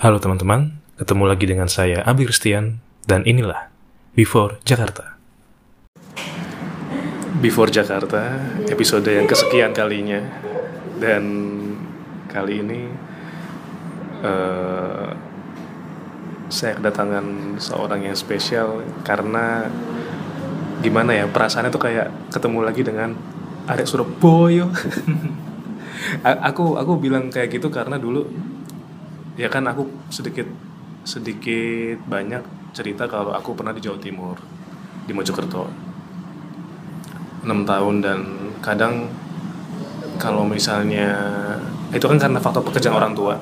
Halo teman-teman, ketemu lagi dengan saya Abi Kristian dan inilah Before Jakarta. Before Jakarta, episode yang kesekian kalinya dan kali ini eh, saya kedatangan seorang yang spesial karena gimana ya perasaannya tuh kayak ketemu lagi dengan Arek Surabaya. Aku aku bilang kayak gitu karena dulu ya kan aku sedikit sedikit banyak cerita kalau aku pernah di Jawa Timur di Mojokerto. 6 tahun dan kadang kalau misalnya itu kan karena faktor pekerjaan orang tua.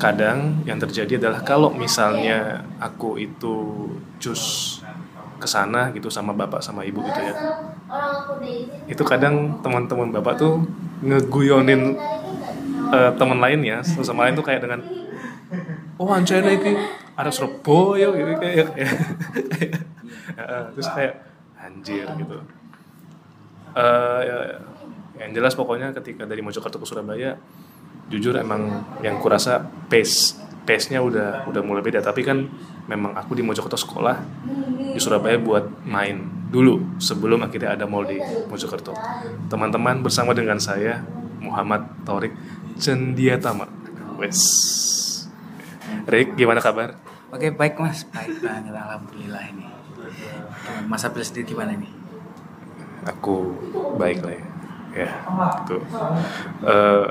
Kadang yang terjadi adalah kalau misalnya aku itu cus ke sana gitu sama bapak sama ibu gitu ya itu kadang teman-teman bapak tuh ngeguyonin eh, teman lainnya satu sama lain tuh kayak dengan oh ancana iki ada Surabaya gitu kayak kayak. Heeh, terus kayak anjir gitu. Eh, ya, yang jelas pokoknya ketika dari Mojokerto ke Surabaya jujur emang yang kurasa pace pace nya udah udah mulai beda. Tapi kan memang aku di Mojokerto sekolah di Surabaya buat main dulu sebelum akhirnya ada mall di Mojokerto. Teman-teman bersama dengan saya Muhammad Torik Cendiatama. Wes Rick gimana kabar? Oke baik mas, baik banget alhamdulillah ini. Mas Abdul sendiri gimana ini? aku baik lah ya. Ya tuh Eh,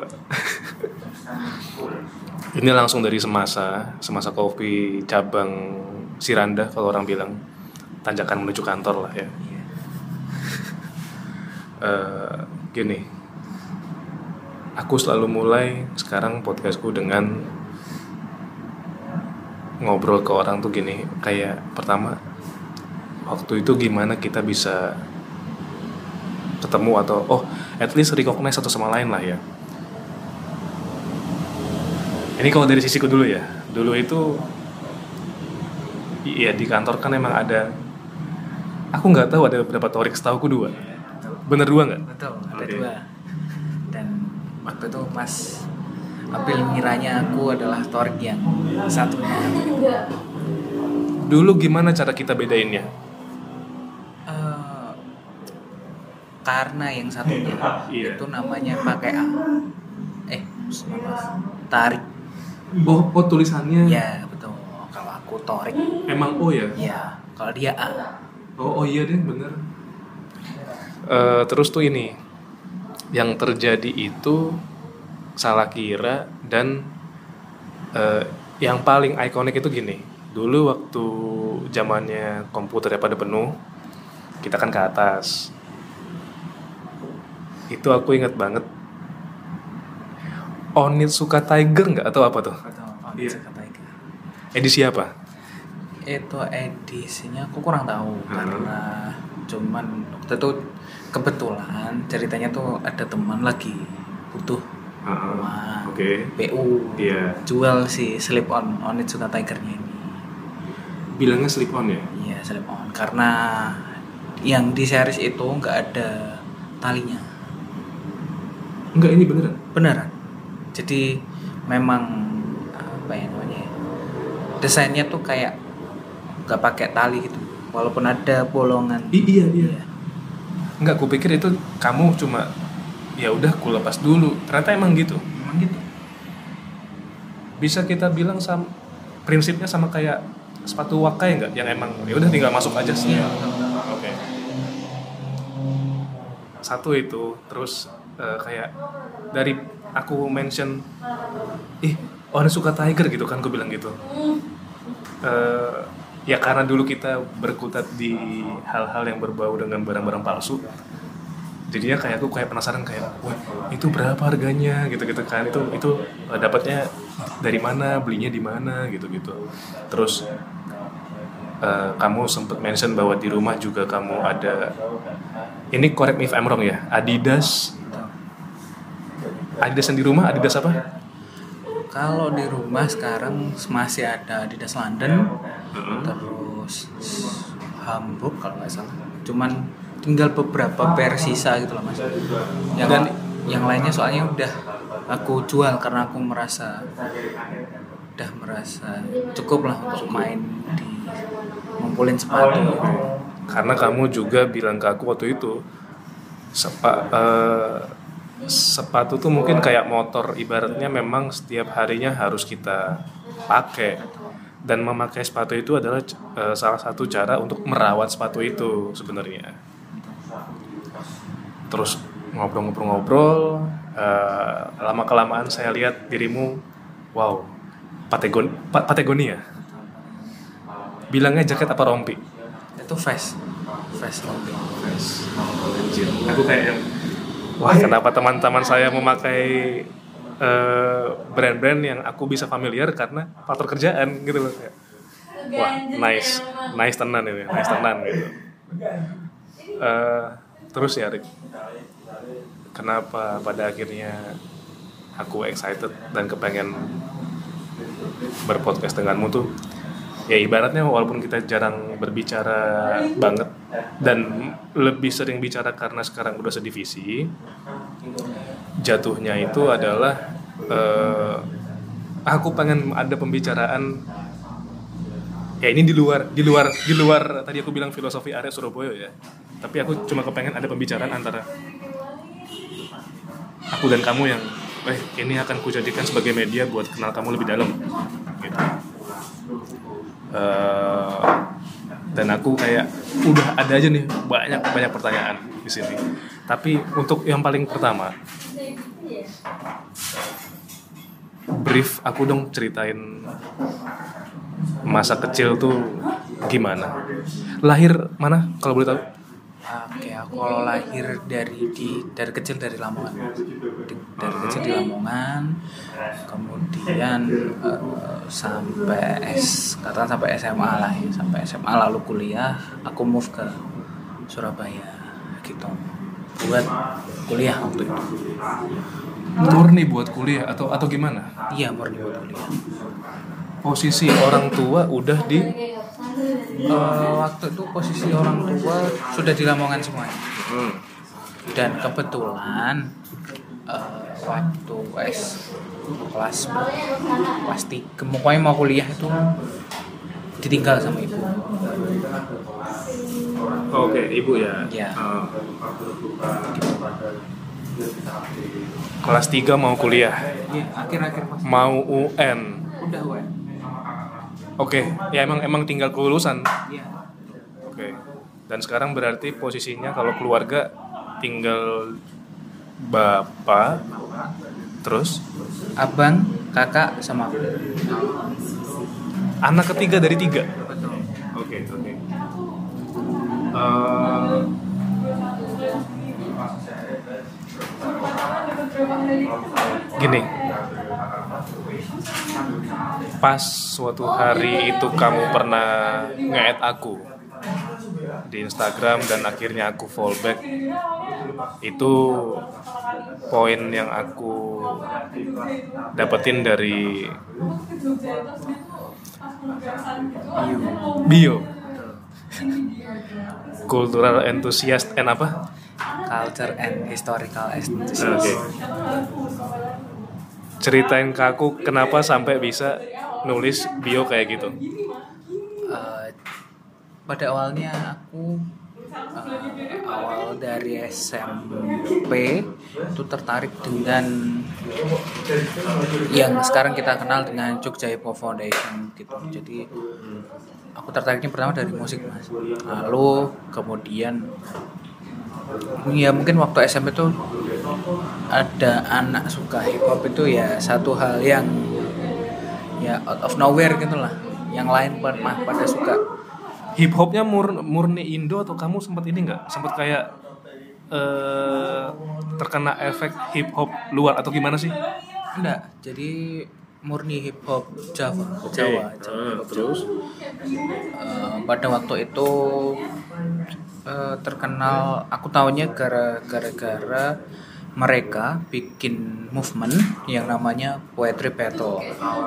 ini langsung dari semasa semasa kopi cabang Siranda kalau orang bilang. Tanjakan menuju kantor lah ya. Eh, gini. Aku selalu mulai sekarang podcastku dengan ngobrol ke orang tuh gini kayak pertama waktu itu gimana kita bisa ketemu atau oh at least recognize satu sama lain lah ya. Ini kalau dari sisiku dulu ya. Dulu itu iya di kantor kan emang ada aku nggak tahu ada berapa torik setahu aku dua bener dua nggak? Betul, ada Oke. dua. Dan waktu itu Mas April ngiranya aku adalah Torik yang satunya. dulu gimana cara kita bedainnya Eh, karena yang satunya Iya. itu namanya pakai A. Eh, maaf, Tarik. oh oh tulisannya Ya betul. Kalau aku Torik, emang oh ya ya. Kalau dia A. Oh, oh iya deh bener. Eh, terus tuh ini yang terjadi itu salah kira dan eh, yang paling ikonik itu gini. Dulu waktu zamannya komputernya pada penuh, kita kan ke atas. Itu aku inget banget. Onitsuka Tiger nggak atau apa tuh? Kalau Iya. Ega. Edisi apa? itu edisinya aku kurang tahu Hmm. karena cuman waktu itu kebetulan ceritanya tuh ada teman lagi butuh rumah Oke. PU Iya. jual si slip on on it suka tigernya ini Bilangnya slip on ya? iya slip on karena yang di series itu nggak ada talinya Enggak ini beneran. beneran jadi memang apa ya namanya ya, desainnya tuh kayak nggak pakai tali gitu walaupun ada bolongan I- iya iya. Enggak, ku pikir itu kamu cuma ya udah ku lepas dulu. Ternyata emang gitu. memang gitu Bisa kita bilang sam prinsipnya sama kayak sepatu wakai nggak? Yang emang ya udah tinggal masuk aja sih. Iya. Oke. Satu itu, terus eh, kayak dari aku mention, ih, orang suka tiger gitu kan, aku bilang gitu. Eh, ya karena dulu kita berkutat di hal-hal yang berbau dengan barang-barang palsu jadinya kayak aku kayak penasaran kayak wah itu berapa harganya? Gitu gitu kan. Itu itu eh, dapatnya dari mana belinya di mana gitu gitu terus eh, kamu sempat mention bahwa di rumah juga kamu ada ini correct me if I'm wrong ya Adidas. Adidas yang di rumah Adidas apa? Kalau di rumah sekarang masih ada Adidas London, Heeh. terus Hamburg kalau nggak salah. Cuman tinggal beberapa pair sisa gitu loh mas. Yang Dan- yang lainnya soalnya udah aku jual karena aku merasa udah merasa cukup lah untuk main di ngumpulin sepatu karena kamu juga bilang ke aku waktu itu sepa, eh, sepatu tuh mungkin kayak motor ibaratnya memang setiap harinya harus kita pakai. Dan memakai sepatu itu adalah eh, salah satu cara untuk merawat sepatu itu sebenarnya terus ngobrol-ngobrol-ngobrol eh, lama kelamaan saya lihat dirimu wow Patagon Pa- Patagonia. Bilangnya jaket apa rompi? Itu face face rompi. Anjir, aku kayak yang wah kenapa teman-teman saya memakai eh, brand-brand yang aku bisa familiar karena faktor kerjaan gitu loh Kayak, wah nice. Nice tenan ini nice tenan gitu. Eh, terus ya Rik? Kenapa pada akhirnya aku excited dan kepengen berpodcast denganmu tuh? Ya ibaratnya walaupun kita jarang berbicara banget dan lebih sering bicara karena sekarang udah sedivisi jatuhnya itu adalah eh, aku pengen ada pembicaraan ya ini di luar di luar di luar tadi aku bilang filosofi area Surabaya ya. Tapi aku cuma kepengen ada pembicaraan antara aku dan kamu yang eh ini akan kujadikan sebagai media buat kenal kamu lebih dalam. Gitu. Eh, dan aku kayak udah ada aja nih banyak banyak pertanyaan di sini. Tapi untuk yang paling pertama brief aku dong ceritain masa kecil tuh gimana? Lahir mana kalau boleh tahu? Oke, aku kalau lahir dari di dari kecil dari Lamongan, Di- dari kecil di Lamongan, kemudian eh, sampai S, katakan sampai SMA lah ya, sampai SMA lalu kuliah, aku move ke Surabaya gitu, buat kuliah waktu itu. murni buat kuliah atau atau gimana? Iya murni buat kuliah. Posisi orang tua udah di Eh, waktu itu posisi orang tua sudah di Lamongan semuanya. dan kebetulan eh, waktu S kelas tiga pokoknya mau kuliah itu ditinggal sama ibu. Oke ibu ya? Iya. Oh. kelas 3 mau kuliah? Iya, akhir-akhir mau UN udah gue oke ya emang emang tinggal kelulusan iya Oke. Dan sekarang berarti posisinya kalau keluarga tinggal bapak, terus abang kakak sama aku anak ketiga dari tiga. betul Oke oke. Eh, gini, pas suatu hari itu kamu pernah nge aku di Instagram dan akhirnya aku fallback itu poin yang aku dapetin dari bio. Cultural enthusiast and apa? Culture and historical Oke. enthusiasm ceritain ke aku kenapa sampai bisa nulis bio kayak gitu Eh, pada awalnya aku eh, awal dari SMP itu tertarik dengan yang sekarang kita kenal dengan Jogja Hip Hop Foundation gitu. Jadi aku tertariknya pertama dari musik mas. Lalu kemudian ya mungkin waktu SMP tuh ada anak suka hip hop itu ya satu hal yang ya out of nowhere gitu lah. Yang lain pada, pada suka. Hip hopnya mur- murni Indo atau kamu sempat ini nggak? Sempat kayak eh terkena efek hip hop luar atau gimana sih? Enggak jadi murni hip hop Jawa Jawa, Jawa hip hop terus? Eh, pada waktu itu eh, terkenal aku tahunya gara- gara-gara mereka bikin movement yang namanya poetry battle.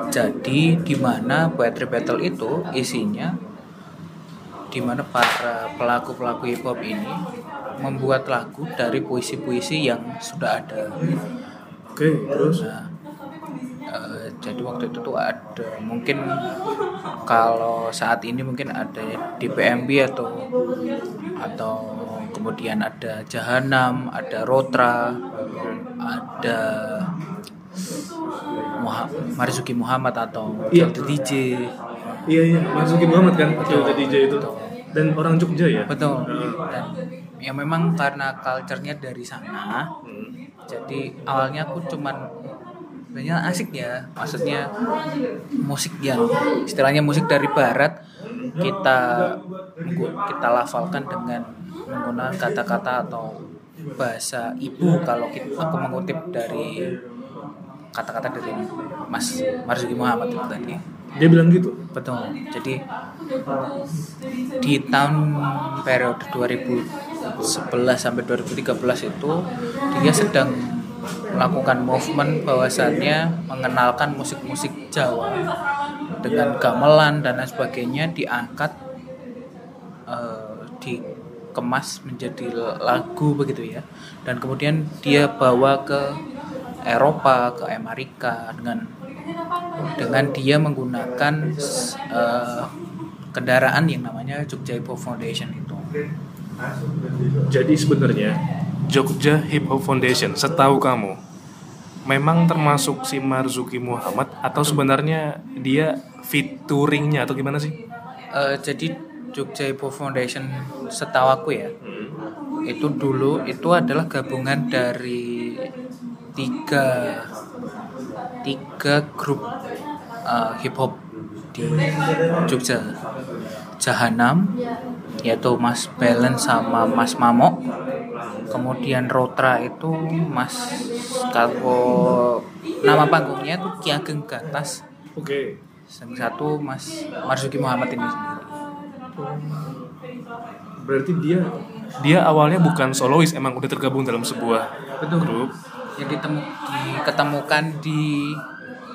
Jadi di mana poetry battle itu isinya di mana para pelaku-pelaku hip hop ini membuat lagu dari puisi-puisi yang sudah ada. oke terus Nah, jadi jadi waktu itu tuh ada mungkin kalau saat ini mungkin ada di PMB atau atau kemudian ada Jahanam ada Rotra ada Muha- Marzuki Muhammad atau Iya. Jaldi DJ Iya iya, Marzuki Muhammad kan Betul. Betul. DJ itu. Dan orang Jogja ya. betul Heeh. dan ya memang karena culture-nya dari sana Hmm. jadi awalnya aku cuman sebenarnya asik ya maksudnya musik yang istilahnya musik dari barat kita kita lafalkan dengan menggunakan kata-kata atau bahasa ibu kalau kita, aku mengutip dari kata-kata dari Mas Marzuki Muhammad itu tadi Dia bilang gitu. betul jadi di tahun periode 2011 sampai 2013 itu dia sedang melakukan movement bahwasannya mengenalkan musik-musik Jawa dengan gamelan dan lain sebagainya diangkat eh, dikemas menjadi lagu begitu ya dan kemudian dia bawa ke Eropa ke Amerika dengan dengan dia menggunakan eh, kendaraan yang namanya Jogja Foundation itu. Jadi sebenarnya Jogja Hip Hop Foundation, setahu kamu, memang termasuk si Marzuki Muhammad atau sebenarnya dia featuringnya atau gimana sih? Eh, jadi Jogja Hip Hop Foundation setahu aku ya itu dulu itu adalah gabungan dari tiga tiga grup eh, hip hop di Jogja Jahanam yaitu Mas Belen sama Mas Mamo kemudian Rotra itu Mas kalau nama panggungnya itu Ki Ageng Gatas Oke. yang satu Mas Marzuki Muhammad ini sendiri Berarti dia dia awalnya bukan solois, emang udah tergabung dalam sebuah grup. yang ditemu diketemukan di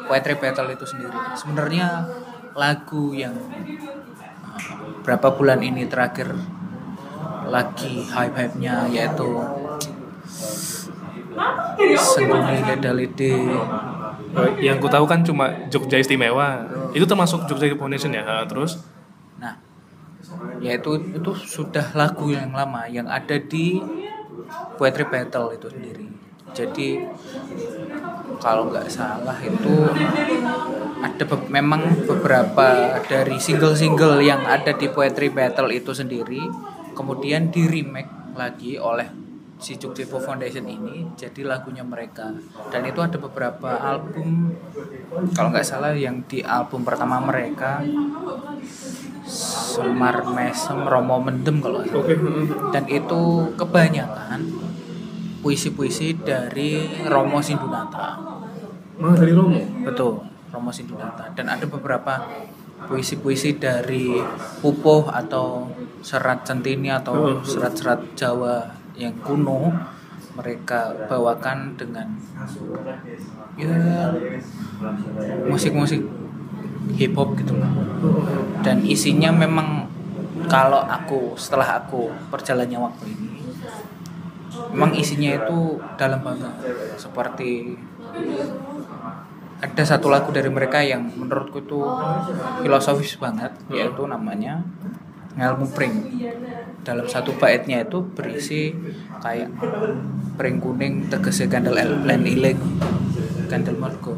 Poetry Battle itu sendiri. Sebenarnya lagu yang uh, berapa bulan ini terakhir lagi hype-hype-nya yaitu Sengguni Ledalide Eh, yang ku tahu kan cuma Jogja Istimewa. Itu termasuk Jogja Foundation ya. Terus Nah, yaitu itu sudah lagu yang lama yang ada di Poetry Battle itu sendiri. Jadi kalau nggak salah itu ada be- memang beberapa dari single-single yang ada di Poetry Battle itu sendiri kemudian di remake lagi oleh si Jogja Foundation ini jadi lagunya mereka dan itu ada beberapa album kalau nggak salah yang di album pertama mereka Semar Mesem Romo Mendem kalau nggak salah. oke. heeh. dan itu kebanyakan puisi-puisi dari Romo Sindunata Malah dari Romo. betul Romo Sindunata dan ada beberapa puisi-puisi dari Pupuh atau serat centini atau serat-serat Jawa yang kuno mereka bawakan dengan ya musik-musik hip hop gitu lah dan isinya memang kalau aku setelah aku perjalannya waktu ini memang isinya itu dalam banget. Seperti ada satu lagu dari mereka yang menurutku itu filosofis banget yaitu namanya ngelmu pring. Dalam satu baitnya itu berisi kayak pring kuning tegese kandel len iling kandel margo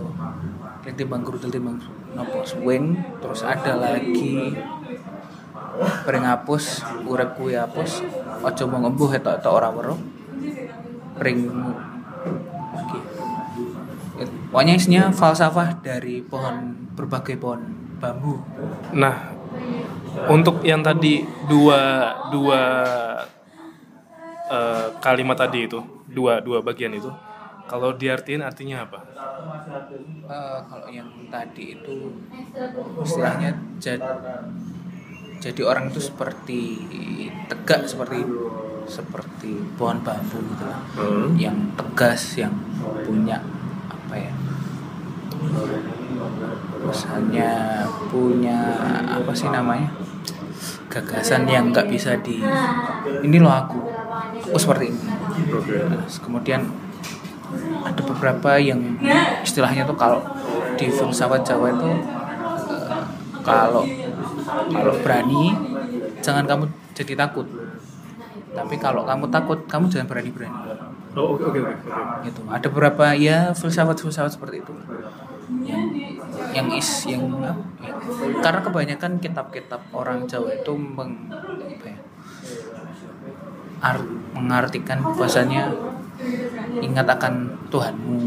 ling timbang guru timbang nopo swing terus ada lagi pring hapus urep kuwi hapus aja mau ngembuh etok etok ora weruh. Pring pokoknya isinya falsafah dari pohon berbagai pohon bambu. Nah, untuk yang tadi dua dua eh, kalimat tadi itu, dua dua bagian itu, kalau diartiin artinya apa? Eh, kalau yang tadi itu istilahnya jadi jadi orang itu seperti tegak seperti seperti pohon bambu gitu lah Hmm. yang tegas yang punya apa ya misalnya punya apa sih namanya? Gagasan yang nggak bisa di ini loh aku. Aku seperti ini. Nah, kemudian ada beberapa yang istilahnya tuh kalau di filsafat Jawa itu eh, kalau kalau berani jangan kamu jadi takut. Tapi kalau kamu takut kamu jangan berani berani oh oke oke oke gitu. Ada beberapa ya filsafat filsafat seperti itu yang is yang apa? Karena kebanyakan kitab-kitab orang Jawa itu meng, apa ya, ar- mengartikan bahasanya ingat akan Tuhanmu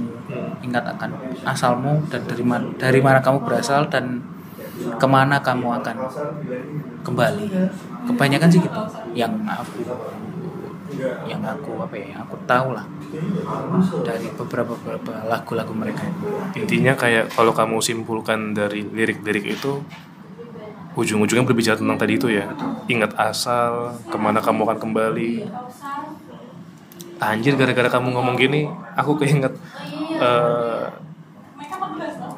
ingat akan asalmu dan dari mana dari mana kamu berasal dan ke mana kamu akan kembali. Kebanyakan sih gitu. Yang aku yang aku apa ya yang aku tahu lah. Dari beberapa beberapa lagu-lagu mereka. Intinya kayak kalau kamu simpulkan dari lirik-lirik itu ujung-ujungnya berbicara tentang tadi itu ya. Ingat asal ke mana kamu akan kembali. Anjir gara-gara kamu ngomong gini aku keinget eh,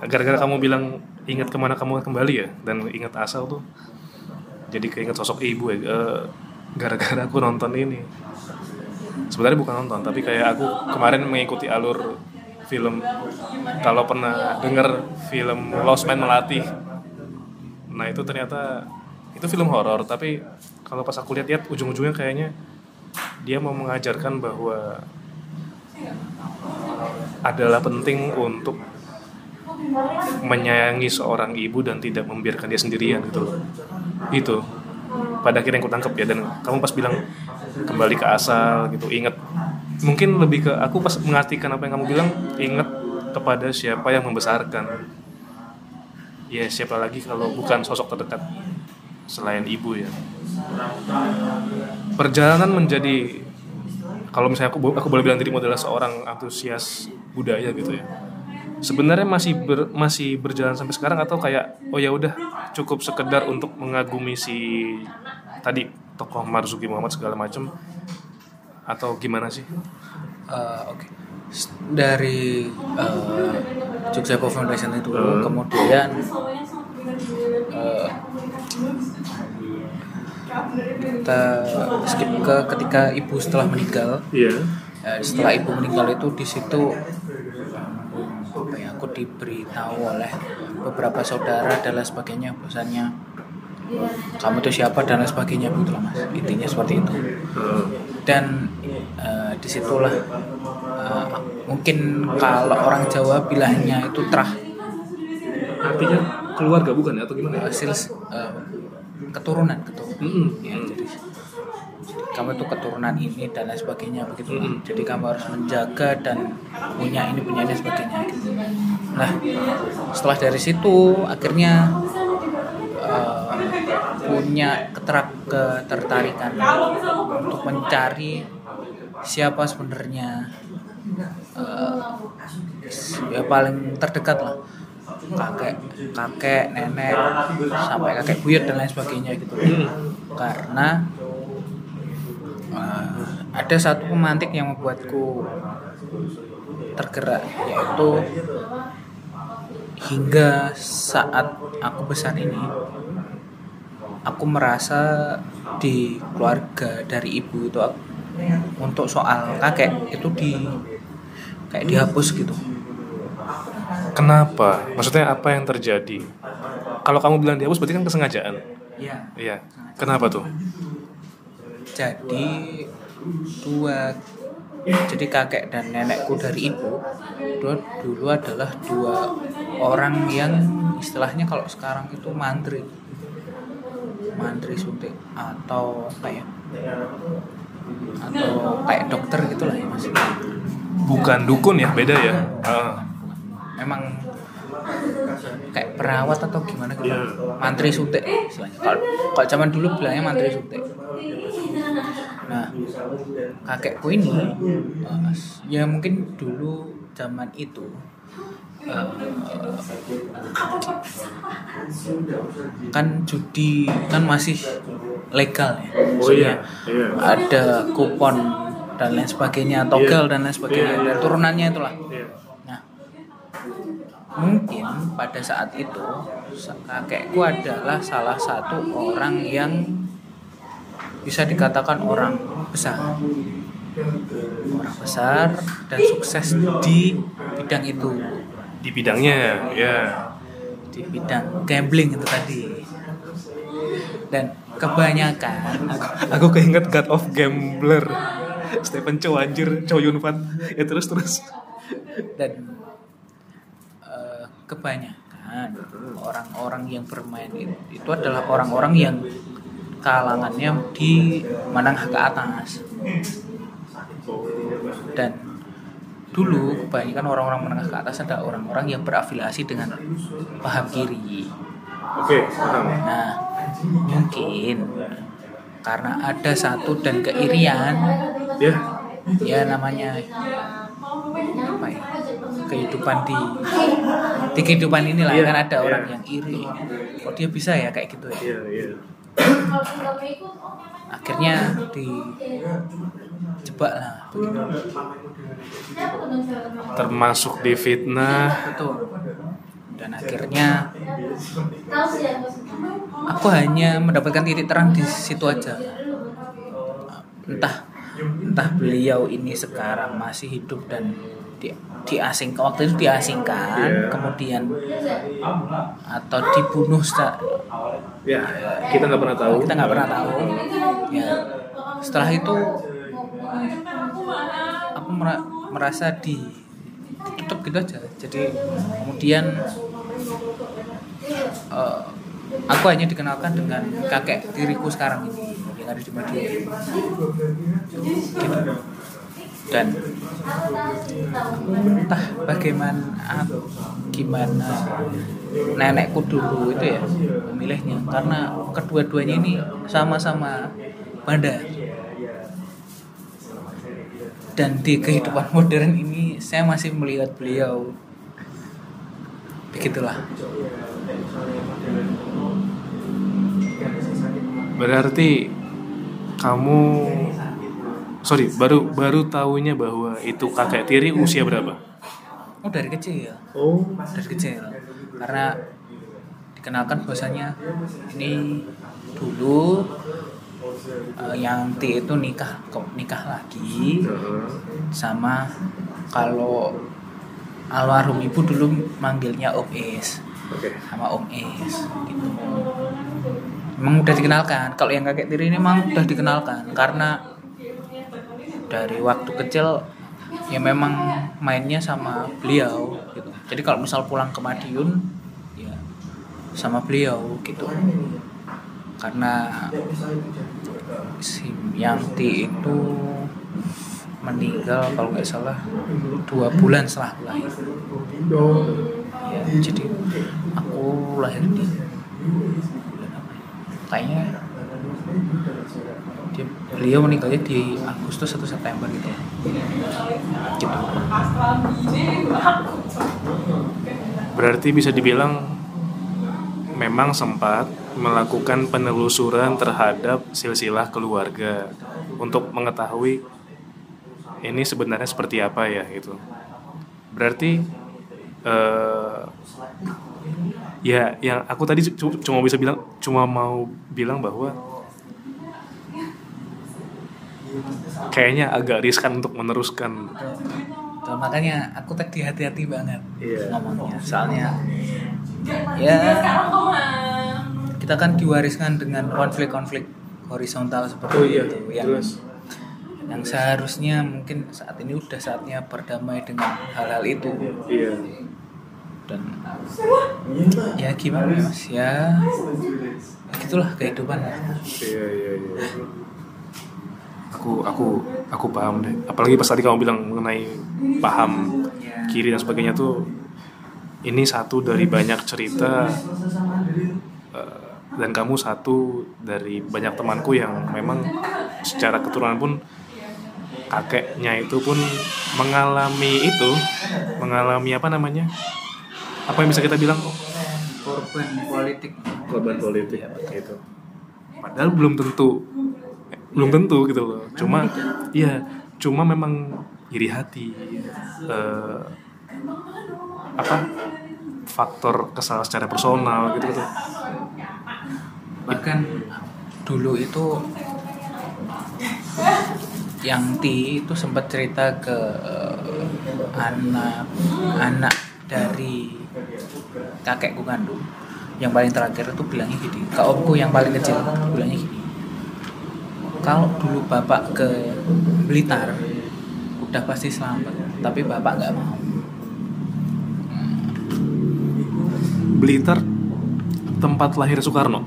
gara-gara kamu bilang ingat ke mana kamu akan kembali ya dan ingat asal tuh jadi keinget sosok ibu ya. Eh, gara-gara aku nonton ini sebenarnya bukan nonton tapi kayak aku kemarin mengikuti alur film. Kalau pernah denger film Lost Man Melati nah itu ternyata itu film horor tapi kalau pas aku lihat-lihat ujung-ujungnya kayaknya dia mau mengajarkan bahwa adalah penting untuk menyayangi seorang ibu dan tidak membiarkan dia sendirian gitu itu. Pada akhirnya yang kutangkep ya dan kamu pas bilang kembali ke asal gitu ingat. Mungkin lebih ke aku pas mengartikan apa yang kamu bilang ingat kepada siapa yang membesarkan. Ya siapa lagi kalau bukan sosok terdekat selain ibu ya. Perjalanan menjadi kalau misalnya aku aku boleh bilang dirimu adalah seorang antusias budaya gitu ya sebenarnya masih ber, masih berjalan sampai sekarang atau kayak oh ya udah cukup sekedar untuk mengagumi si tadi tokoh Marzuki Muhammad segala macam atau gimana sih? Eh, oke. S- dari eh, Jogja Co Foundation itu dulu, kemudian eh, kita skip ke ketika ibu setelah meninggal. Iya. Eh, setelah ibu meninggal itu di situ aku diberitahu oleh beberapa saudara dan lain sebagainya bahwasannya kamu itu siapa? dan lain sebagainya begitu mas. Intinya seperti itu. Dan eh, di situlah eh, mungkin kalau orang Jawa bilangnya itu terah. Artinya keluarga bukan ya atau gimana eh, sils eh, keturunan keturunan. Mm-mm. ya jadi kamu itu keturunan ini dan lain sebagainya begitu Mm. jadi kamu harus menjaga dan punya ini punya ini sebagainya gitu. nah setelah dari situ akhirnya eh, punya keterak ketertarikan untuk mencari siapa sebenarnya eh, ya paling terdekat lah kakek kakek nenek sampai kakek buyut dan lain sebagainya gitu karena eh, ada satu pemantik yang membuatku tergerak yaitu hingga saat aku besar ini aku merasa di keluarga dari ibu itu aku- untuk soal kakek itu di kayak dihapus gitu. Kenapa? Maksudnya apa yang terjadi? Kalau kamu bilang dihapus berarti kan kesengajaan? Iya. iya. Kenapa tuh jadi dua jadi kakek dan nenekku dari ibu dua dulu adalah dua orang yang istilahnya kalau sekarang itu mantri. Mantri suntik atau apa ya? Atau kayak dokter gitulah ya mas. Bukan dukun ya beda ya? Ah. memang kayak perawat atau gimana gitu. Iya. mantri suntik istilahnya. Kalau kalau zaman dulu bilangnya mantri suntik nah kakekku ini eh, ya mungkin dulu zaman itu eh, kan judi kan masih legal ya Oh iya, iya. ada kupon dan lain sebagainya togel dan lain sebagainya Iya, dan turunannya itulah Iya. Nah, mungkin pada saat itu kakekku adalah salah satu orang yang bisa dikatakan orang besar. Orang besar dan sukses di bidang itu. di bidangnya ya. Di bidang gambling itu tadi. Dan kebanyakan aku keinget God of Gambler. Stephen Chow anjir. Chow Yun Fat. Ya terus terus. Dan eh, kebanyakan orang-orang yang bermain itu, itu adalah orang-orang yang kalangannya di menengah ke atas. Dan dulu kebanyakan orang-orang menengah ke atas ada orang-orang yang berafiliasi dengan paham kiri. Oke nah mungkin karena ada satu dan keirian ya. ya namanya apa ya kehidupan di di kehidupan inilah Iya, kan ada iya. orang yang iri. Kok dia bisa ya kayak gitu ya? Iya iya akhirnya di jebak lah. Begitu. termasuk di fitnah. Betul. Dan akhirnya aku hanya mendapatkan titik terang di situ aja. Entah entah beliau ini sekarang masih hidup dan di diasing waktu itu diasingkan Iya. kemudian atau dibunuh secara, ya kita nggak pernah tahu kita nggak pernah tahu ya setelah itu aku mera- merasa di ditutup gitu aja jadi kemudian eh, aku hanya dikenalkan dengan kakek diriku sekarang ini yang ada di Madiun gitu. Dan entah bagaimana gimana nenekku dulu itu ya memilihnya karena kedua-duanya ini sama-sama bandar. Dan di kehidupan modern ini saya masih melihat beliau. Begitulah. Berarti kamu sorry baru baru tahunya bahwa itu kakek tiri usia berapa? Oh dari kecil oh. Dari kecil. Karena dikenalkan bahwasanya ini dulu eh, yang T itu nikah kok nikah lagi. Sama kalau almarhum ibu dulu manggilnya Om Is oke. Sama Om Is gitu. Emang udah dikenalkan. Kalau yang kakek tiri ini memang udah dikenalkan. Karena dari waktu kecil ya memang mainnya sama beliau gitu. Jadi kalau misal pulang ke Madiun ya sama beliau gitu. Karena si Yanti itu meninggal kalau nggak salah dua bulan setelah lahir ya, jadi aku lahir di ya? kayaknya dia, beliau meninggalnya di Agustus atau September gitu. Gitu. Berarti bisa dibilang memang sempat melakukan penelusuran terhadap silsilah keluarga untuk mengetahui ini sebenarnya seperti apa ya gitu. Berarti eh, ya yang aku tadi cu- cuma bisa bilang cuma mau bilang bahwa kayaknya agak riskan untuk meneruskan. Tuh, makanya aku tadi hati-hati banget Iya. ngomongnya. Soalnya ya kita kan diwariskan dengan konflik-konflik horizontal seperti Oh iya, itu yang terus? yang seharusnya mungkin saat ini udah saatnya berdamai dengan hal-hal itu. Iya. Dan ya gimana ya mas? Ya begitulah kehidupan Iya iya iya. Aku aku aku paham deh. Apalagi pas tadi kamu bilang mengenai paham kiri dan sebagainya tuh ini satu dari banyak cerita eh, dan kamu satu dari banyak temanku yang memang secara keturunan pun kakeknya itu pun mengalami itu mengalami apa namanya? Apa yang bisa kita bilang? Korban politik. Korban politik gitu. Padahal belum tentu belum tentu gitu loh. Cuma iya cuma memang iri hati eh, apa faktor kesalahan secara personal gitu gitu. Bahkan dulu itu yang Ti itu sempat cerita ke eh, anak anak dari kakekku kandung yang paling terakhir itu bilangnya gini ke omku yang paling kecil bilangnya gini kalau dulu bapak ke Blitar udah pasti selamat. Tapi bapak nggak mau. Blitar tempat lahir Soekarno?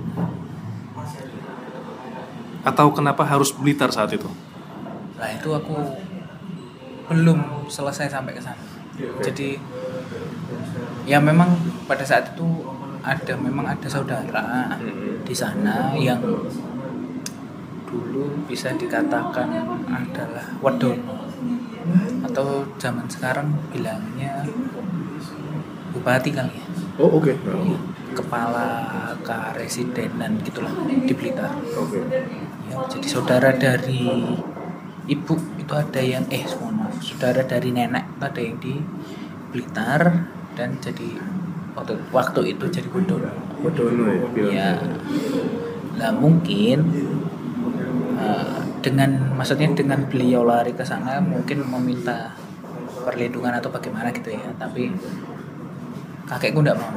Atau kenapa harus Blitar saat itu? Nah itu aku belum selesai sampai ke sana. Jadi ya memang pada saat itu ada memang ada saudara di sana yang dulu bisa dikatakan adalah wedono atau zaman sekarang bilangnya bupati kali ya. Oh oke. Kepala karesidenan gitulah di Blitar. Oke. Ya, jadi saudara dari ibu itu ada yang eh maaf saudara dari nenek itu ada yang di Blitar dan jadi waktu waktu itu jadi Bodono Wadono ya ya. Lah mungkin dengan maksudnya dengan beliau lari ke sana mungkin meminta perlindungan atau bagaimana gitu ya. Tapi kakekku nggak mau.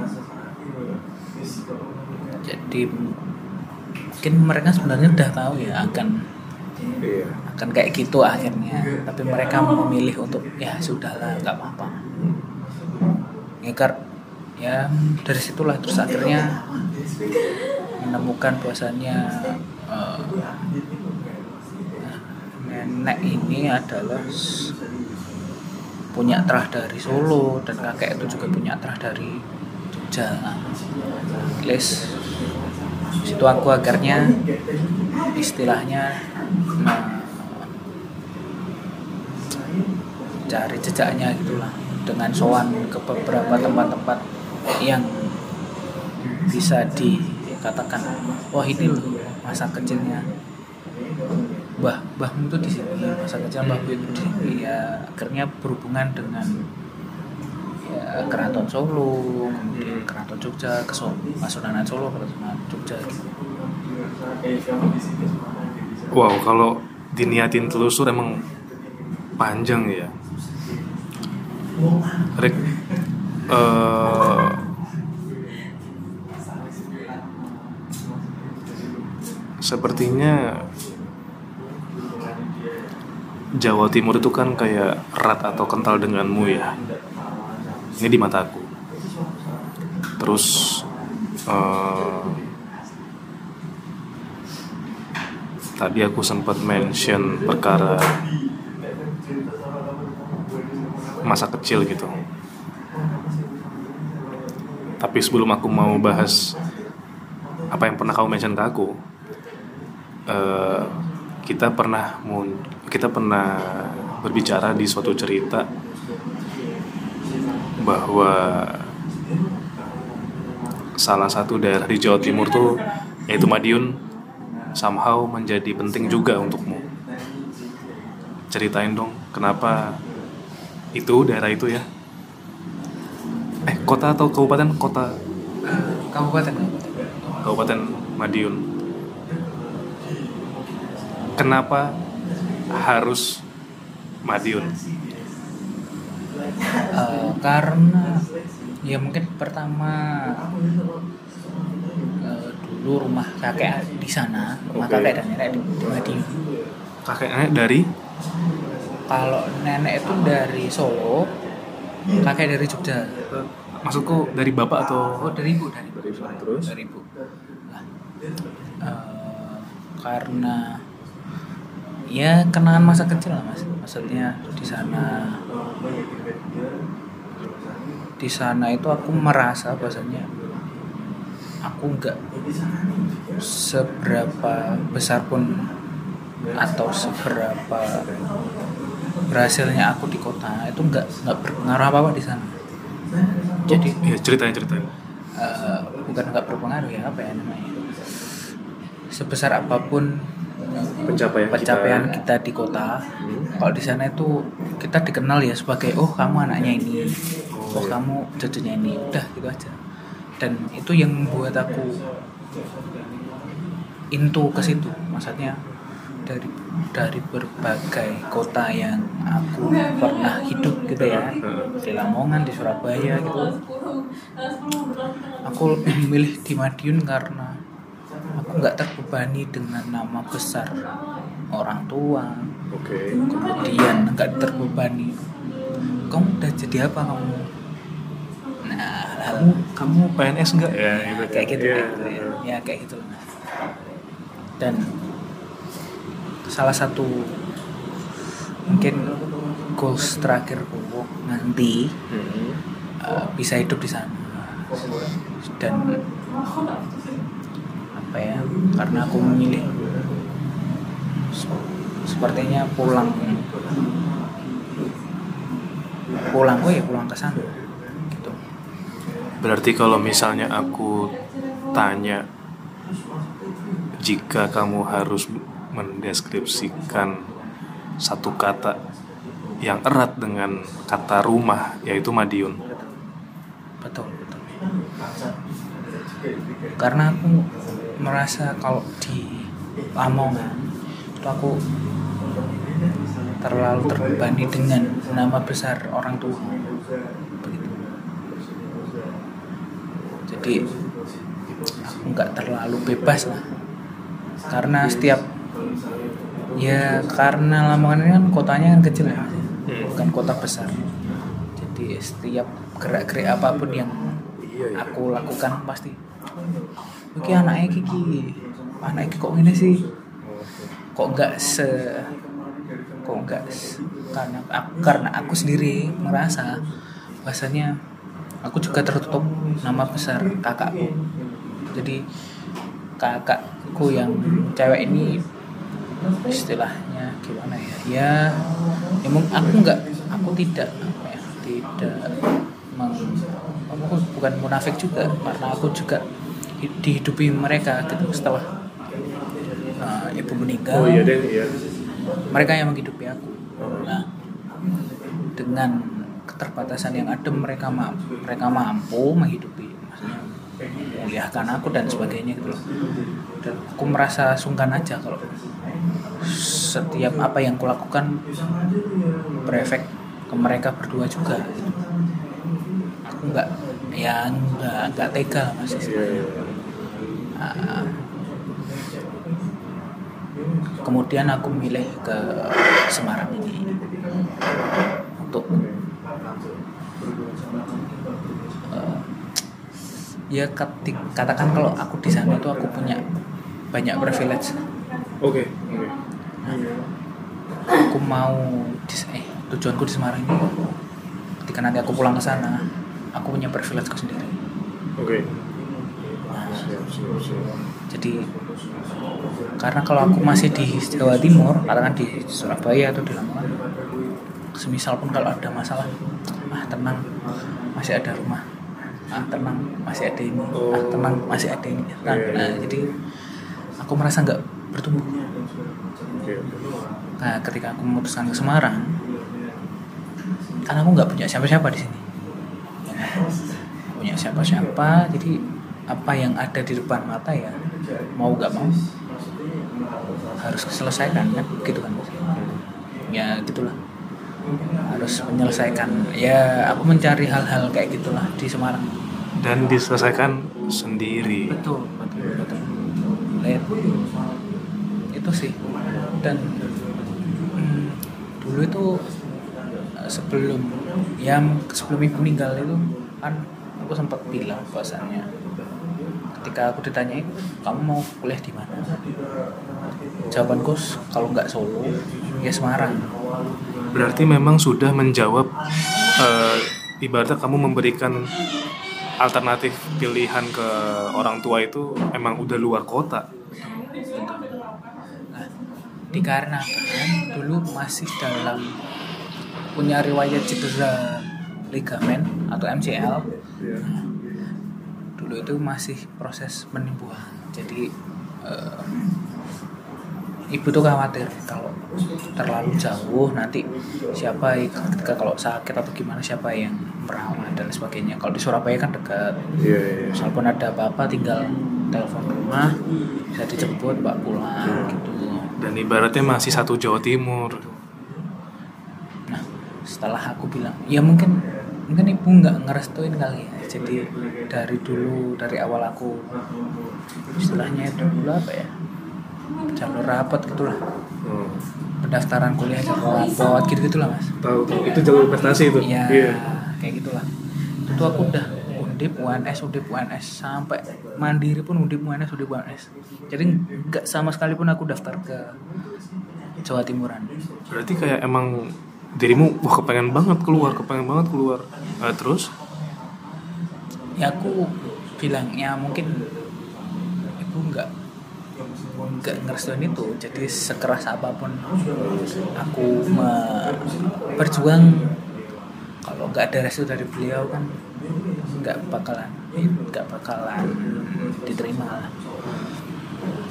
Jadi mungkin mereka sebenarnya udah tahu ya akan iya. akan kayak gitu akhirnya. Tapi mereka memilih untuk ya sudahlah nggak apa-apa. Ya, kar- ya dari situlah terus akhirnya menemukan bahwasannya eh, nenek ini adalah punya terah dari Solo dan kakek itu juga punya terah dari Jogja. Les situ aku akhirnya istilahnya cari jejaknya gitulah dengan soan ke beberapa tempat-tempat yang bisa dikatakan wah ini loh masa kecilnya bah bahmu itu di sini masa kecil bahmu itu di sini ya akhirnya berhubungan dengan ya, keraton Solo kemudian keraton Jogja Kesultanan Solo keraton Jogja. Gitu. wow kalau diniatin telusur emang panjang ya. Rick eh, sepertinya Jawa Timur itu kan kayak erat atau kental denganmu ya. Ini di mataku terus eh, tadi aku sempat mention perkara masa kecil gitu. Tapi sebelum aku mau bahas apa yang pernah kamu mention ke aku eh, kita pernah kita pernah berbicara di suatu cerita bahwa salah satu daerah di Jawa Timur tuh yaitu Madiun somehow menjadi penting juga untukmu. Ceritain dong kenapa itu daerah itu ya? Eh kota atau kabupaten? Kota kabupaten. Kabupaten Madiun kenapa harus Madiun? Eh, karena ya mungkin pertama eh, dulu rumah kakek di sana rumah Oke. kakek dan nenek di, di Madiun kakeknya dari? Kalau nenek itu dari Solo kakek dari Jogja. Maksudku dari bapak atau? Oh dari ibu dari ibu. Dari ibu, terus? dari ibu. Nah, eh, karena ya kenangan masa kecil lah mas. Maksudnya di sana. Di sana itu aku merasa bahasanya aku nggak seberapa besar pun atau seberapa berhasilnya aku di kota itu nggak nggak berpengaruh apa apa di sana. Jadi ya ceritain ceritain eh, bukan nggak berpengaruh ya apa ya namanya. Sebesar apa pun pencapaian pencapaian kita, kita di kota. Kalau di sana itu kita dikenal ya sebagai oh kamu anaknya ini. Oh iya. kamu cucunya ini. Udah gitu aja. Dan itu yang membuat aku into ke situ. Maksudnya dari dari berbagai kota yang aku pernah hidup gitu ya. Heeh. di Lamongan di Surabaya gitu. Aku lebih memilih di Madiun karena aku nggak terbebani dengan nama besar orang tua Oke. kemudian nggak terbebani kamu udah jadi apa kamu nah lalu Kamu PNS enggak ya? Gitu. kayak gitu, ya. ya kayak gitu lah. dan salah satu mungkin goals terakhirku nanti Hmm. uh, bisa hidup di sana dan apa ya karena aku memilih se- sepertinya pulang. Pulang oh ya pulang ke sana. Gitu. Berarti kalau misalnya aku tanya jika kamu harus mendeskripsikan satu kata yang erat dengan kata rumah yaitu Madiun. betul betul. Karena aku merasa kalau di Lamongan itu aku terlalu terbebani dengan nama besar orang tua. Begitu. Jadi aku nggak terlalu bebas lah. Karena setiap ya karena Lamongan ini kan kotanya kan kecil ya Mas. bukan kota besar. Jadi setiap gerak-gerik apa pun yang aku lakukan pasti Oke anaknya Kiki anaknya kok gini sih? Kok nggak se kok nggak karena aku, karena aku sendiri merasa bahasanya aku juga tertutup nama besar kakakku. Jadi kakakku yang cewek ini istilahnya gimana ya? Ya emang aku nggak aku tidak apa ya tidak meng, aku bukan munafik juga karena aku juga dihidupi mereka gitu setelah uh, ibu meninggal deh, iya. mereka yang menghidupi aku nah dengan keterbatasan yang ada mereka mampu mereka mampu menghidupi maksudnya memulihkan aku dan sebagainya gitu loh dan aku merasa sungkan aja kalau setiap apa yang kulakukan berefek ke mereka berdua juga gitu. aku nggak ya nggak tega lah, mas Ah, kemudian aku milih ke Semarang ini. Untuk eh, ya ketik, katakan kalau aku di sana itu aku punya banyak privilege. Oke. aku mau eh tujuanku di Semarang ini ketika nanti aku pulang ke sana aku punya privilege sendiri Oke. jadi karena kalau aku masih di Jawa Timur katakan di Surabaya atau di Lamongan semisal pun kalau ada masalah ah tenang masih ada rumah ah tenang masih ada ini ah tenang masih ada ini Tenang. Iya, iya. nah jadi aku merasa nggak bertumbuh Oke. nah ketika aku memutuskan ke Semarang karena aku nggak punya siapa-siapa di sini punya siapa-siapa jadi apa yang ada di depan mata ya mau nggak mau harus diselesaikan kan? Gitu kan? Ya gitulah. Harus menyelesaikan. Ya aku mencari hal-hal kayak gitulah di Semarang. Dan diselesaikan sendiri. betul betul betul. Lihat. itu sih. Dan hmm, dulu itu eh, sebelum ya sebelum ibu meninggal itu kan aku sempat bilang bahasanya ketika aku ditanyai kamu mau kuliah di mana? Jawabanku s- kalau nggak Solo ya Semarang. Berarti memang sudah menjawab eh, ibaratnya kamu memberikan alternatif pilihan ke orang tua itu emang udah luar kota. Nah, dikarenakan dulu masih dalam punya riwayat cedera ligamen atau MCL. Dulu itu masih proses penyembuhan. Jadi eh, ibu tuh khawatir kalau terlalu jauh nanti siapa ketika kalau sakit atau gimana siapa yang merawat dan sebagainya. Kalau di Surabaya kan dekat. Iya, iya. Walaupun ada apa-apa tinggal telepon rumah bisa dijemput bawa pulang gitu. Dan ibaratnya masih satu Jawa Timur. Nah, setelah aku bilang ya mungkin mungkin ibu nggak ngerestuin kali ya jadi dari dulu dari awal aku istilahnya itu dulu apa ya jalur rapot gitulah Oh, pendaftaran kuliah jalur rapot gitu gitulah mas tahu. Itu jalur prestasi itu. Iya, Iya. kayak gitulah. Itu aku udah undip UNS, undip UNS sampai mandiri pun undip UNS, undip UNS. Jadi nggak sama sekali pun aku daftar ke Jawa Timuran. Berarti kayak emang dirimu wah kepengen banget keluar, kepengen banget keluar. Nah, terus? Ya aku bilang ya mungkin ibu nggak nggak ngerestuin itu jadi sekeras apa pun aku me- berjuang kalau nggak ada restu dari beliau kan nggak bakalan nggak bakalan diterima lah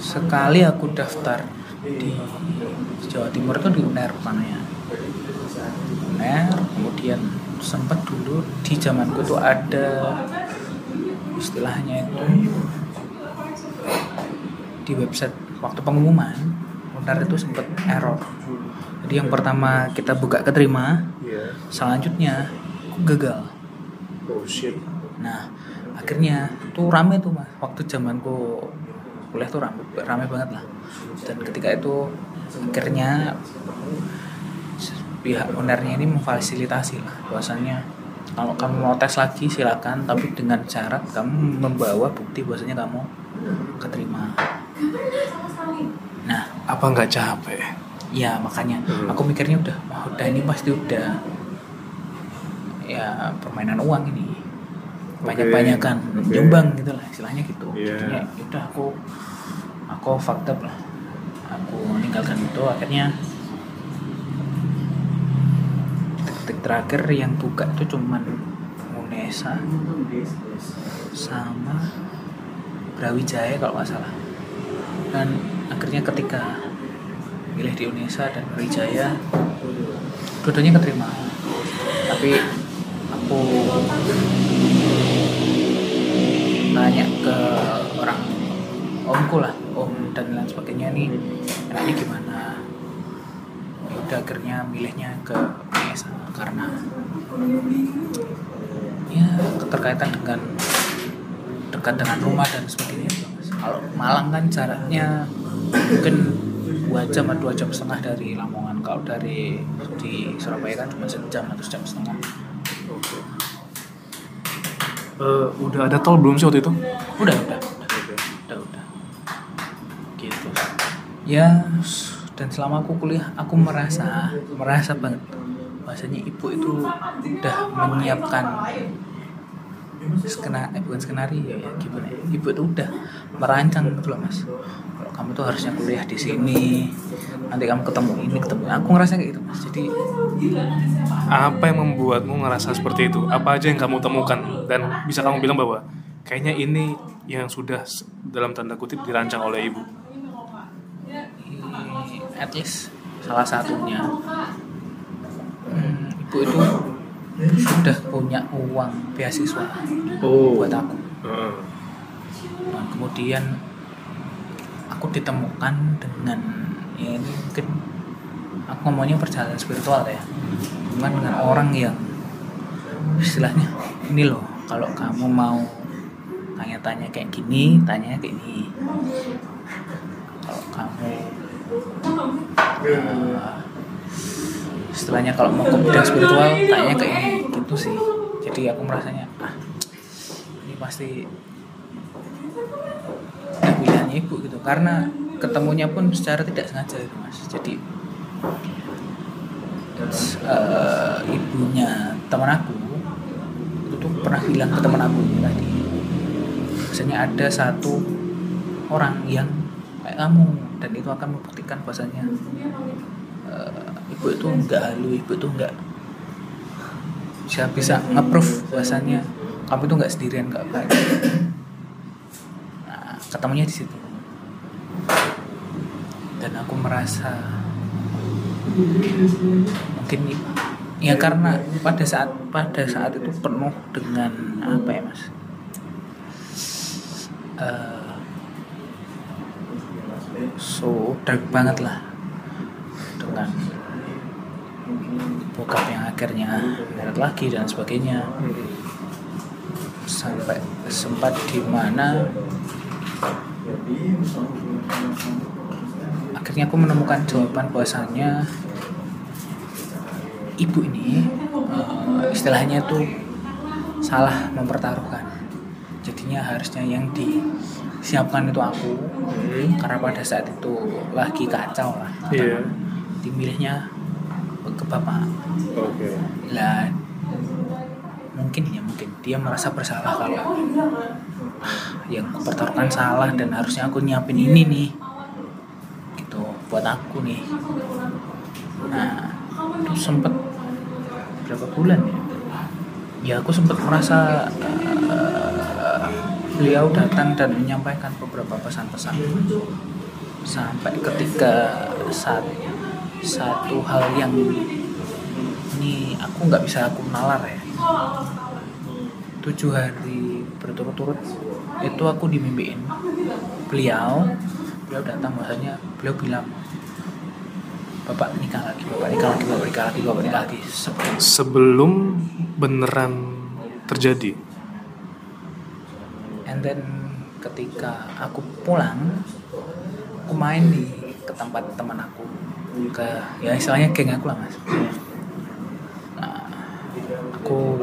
sekali aku daftar di Jawa Timur itu di UNER UNER kemudian sempat dulu di zamanku tuh ada istilahnya itu di website waktu pengumuman UNER itu sempat error jadi yang pertama kita buka keterima Iya. selanjutnya gagal Oh shit. Nah, akhirnya tuh rame tuh mas. Waktu zamanku kuliah tuh rame, rame banget lah. Dan ketika itu akhirnya pihak unernya ini memfasilitasi lah. Bahwasanya kalau kamu mau tes lagi silakan, tapi dengan syarat kamu membawa bukti bahwasanya kamu keterima. Nah, Apa nggak capek? ya makanya Hmm. aku mikirnya udah, wah udah ini pasti udah ya permainan uang ini banyak-banyakan Oke. nyumbang gitu lah istilahnya gitu Iya. jadinya ya udah aku aku fucked up lah aku meninggalkan itu akhirnya terakhir yang buka itu cuman Unesa sama Brawijaya kalau nggak salah. Dan akhirnya ketika milih di Unesa dan Brawijaya dua-duanya keterima. Tapi aku nanya ke orang omku lah om dan lain sebagainya nih enaknya gimana udah akhirnya milihnya ke Unesa karena ya keterkaitan dengan dekat dengan rumah dan sebagainya. Kalau Malang kan jaraknya mungkin dua jam atau dua jam setengah dari Lamongan. Kalau dari di Surabaya kan cuma sejam atau sejam setengah. Eh, udah ada tol belum sih waktu itu? udah udah udah. Udah udah. Gitu. Ya dan selama aku kuliah aku merasa merasa banget bahasanya ibu itu udah menyiapkan skena eh bukan skenario ya gimana ya? ibu itu udah merancang gitu loh mas kalau kamu tuh harusnya kuliah di sini nanti kamu ketemu ini ketemu aku ngerasa kayak gitu mas jadi Apa yang membuatmu ngerasa seperti itu? Apa aja yang kamu temukan dan bisa kamu bilang bahwa kayaknya ini yang sudah dalam tanda kutip dirancang oleh ibu. At least salah satunya. Hmm, ibu itu sudah punya uang beasiswa buat aku. Nah, kemudian aku ditemukan dengan ya ini mungkin aku ngomongnya perjalanan spiritual ya. Cuman dengan orang yang istilahnya ini loh kalau kamu mau tanya-tanya kayak gini tanya kayak gini. Kalau kamu istilahnya kalau mau ke bidang spiritual tanya kayak gini gitu sih. Jadi aku merasanya ah ini pasti pilihannya ibu gitu. Karena ketemunya pun secara tidak sengaja gitu mas. Jadi eh, ibunya teman aku itu tuh pernah bilang ke teman aku ini tadi biasanya ada satu orang yang kayak kamu dan itu akan membuktikan bahasanya eh, ibu itu enggak halu ibu itu enggak bisa bisa nge-proof bahasanya kamu itu enggak sendirian enggak baik. Nah, ketemunya di situ. Dan aku merasa mungkin ya karena pada saat pada saat itu penuh dengan apa ya mas? Eh, so dark banget lah. Dengan bokap yang akhirnya meret lagi dan sebagainya. Sampai sempat di mana akhirnya aku menemukan jawaban bahwasannya ibu ini eh, istilahnya tuh salah mempertaruhkan. Jadinya harusnya yang disiapkan itu aku. Hmm. karena pada saat itu lagi kacau lah. Iya. dimilihnya ke bapak. Oke. lah mungkin ya mungkin. Dia merasa bersalah kalau "Ah, yang kupertaruhkan salah dan harusnya aku nyiapin ini nih. Gitu buat aku nih. Nah itu sempet berapa bulan ya? Ya aku sempat merasa eh, beliau datang dan menyampaikan beberapa pesan-pesan. Sampai ketika saat satu hal yang ini aku nggak bisa aku nalar ya. Tujuh hari berturut-turut itu aku dimimpiin. Beliau beliau datang bahasanya beliau bilang bapak nikah lagi bapak nikah lagi bapak nikah lagi bapak nikah lagi. Sebelum- Sebelum beneran terjadi. And then ketika aku pulang aku main di ke tempat teman aku ke ya istilahnya geng aku lah mas nah, aku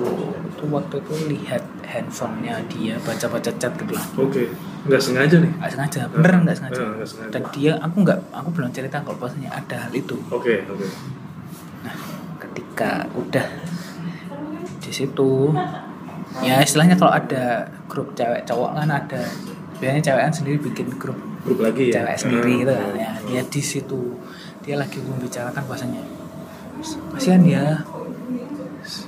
tuh waktu itu lihat handphonenya dia baca-baca chat gitu lah Oke. Nggak sengaja nih. nggak sengaja beneran nggak sengaja nggak sengaja. dan dia aku nggak aku belum cerita kalau bahasanya ada hal itu Oke, oke. nah ketika udah di situ ya istilahnya kalau ada grup cewek cowok kan ada biasanya cewek kan sendiri bikin grup Grup lagi ya. cewek sendiri Ah, gitu kan ya dia di situ dia lagi membicarakan bahasanya kasihan dia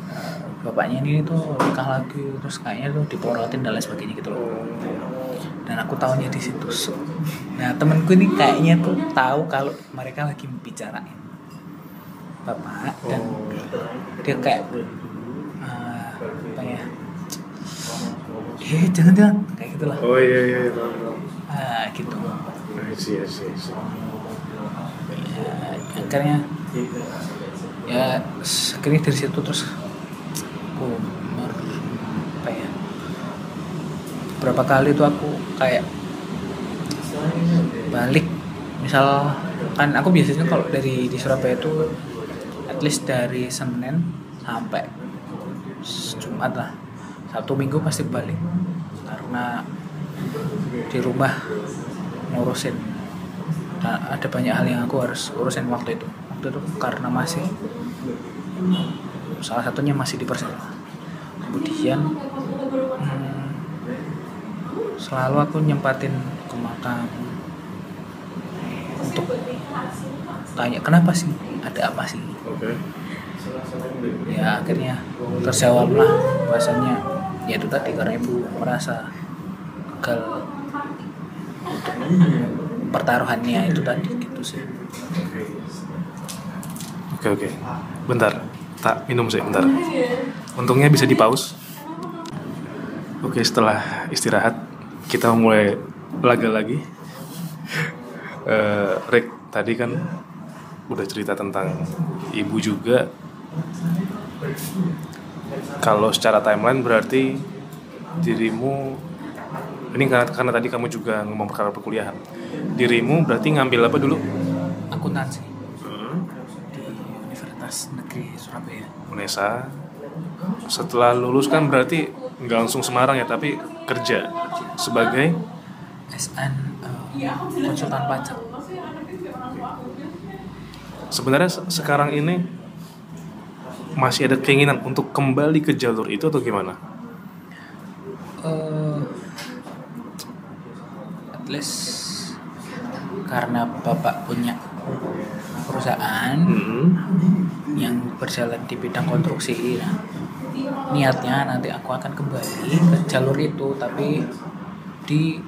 eh, bapaknya ini tuh nikah lagi terus kayaknya tuh diporotin dan lain sebagainya gitu loh Oh. dan aku tahunya di situ nah temenku ini kayaknya tuh tahu kalau mereka lagi bicarain bapak dan Oh. dia kayak eh, apa ya eh jangan jangan kayak gitulah. Oh iya iya. iya, paham, ah gitu. I see, I see, I see. ya, akhirnya ya akhirnya dari situ terus aku apa ya berapa kali tuh aku kayak balik. Misal kan aku biasanya kalau dari di Surabaya itu at least dari Senin sampai Jumat lah Sabtu Minggu pasti balik. Karena di rumah ngurusin. Dan ada banyak hal yang aku harus urusin waktu itu. Waktu itu karena masih salah satunya masih di Persela kemudian hmm, selalu aku nyempatin ke makam. Untuk tanya kenapa sih? Ada apa sih? Oke. ya akhirnya terjawab lah bahasanya ya itu tadi karena ibu merasa gagal untuk pertaruhannya itu tadi gitu sih Oke oke. Bentar. Tak minum sih bentar. Untungnya bisa di pause. Oke setelah istirahat kita mulai laga lagi. Eh, Rick tadi kan udah cerita tentang ibu juga. Kalau secara timeline berarti dirimu ini karena, karena tadi kamu juga ngomong perkara perkuliahan. Dirimu berarti ngambil apa dulu? akuntansi. Di Universitas Negeri Surabaya. Unesa. Setelah lulus kan berarti nggak langsung Semarang ya tapi kerja sebagai? SN eh, konsultan pajak. Sebenarnya se- sekarang ini masih ada keinginan untuk kembali ke jalur itu atau gimana? eh at least karena bapak punya perusahaan Hmm. yang berjalan di bidang konstruksi nah, niatnya nanti aku akan kembali ke jalur itu tapi di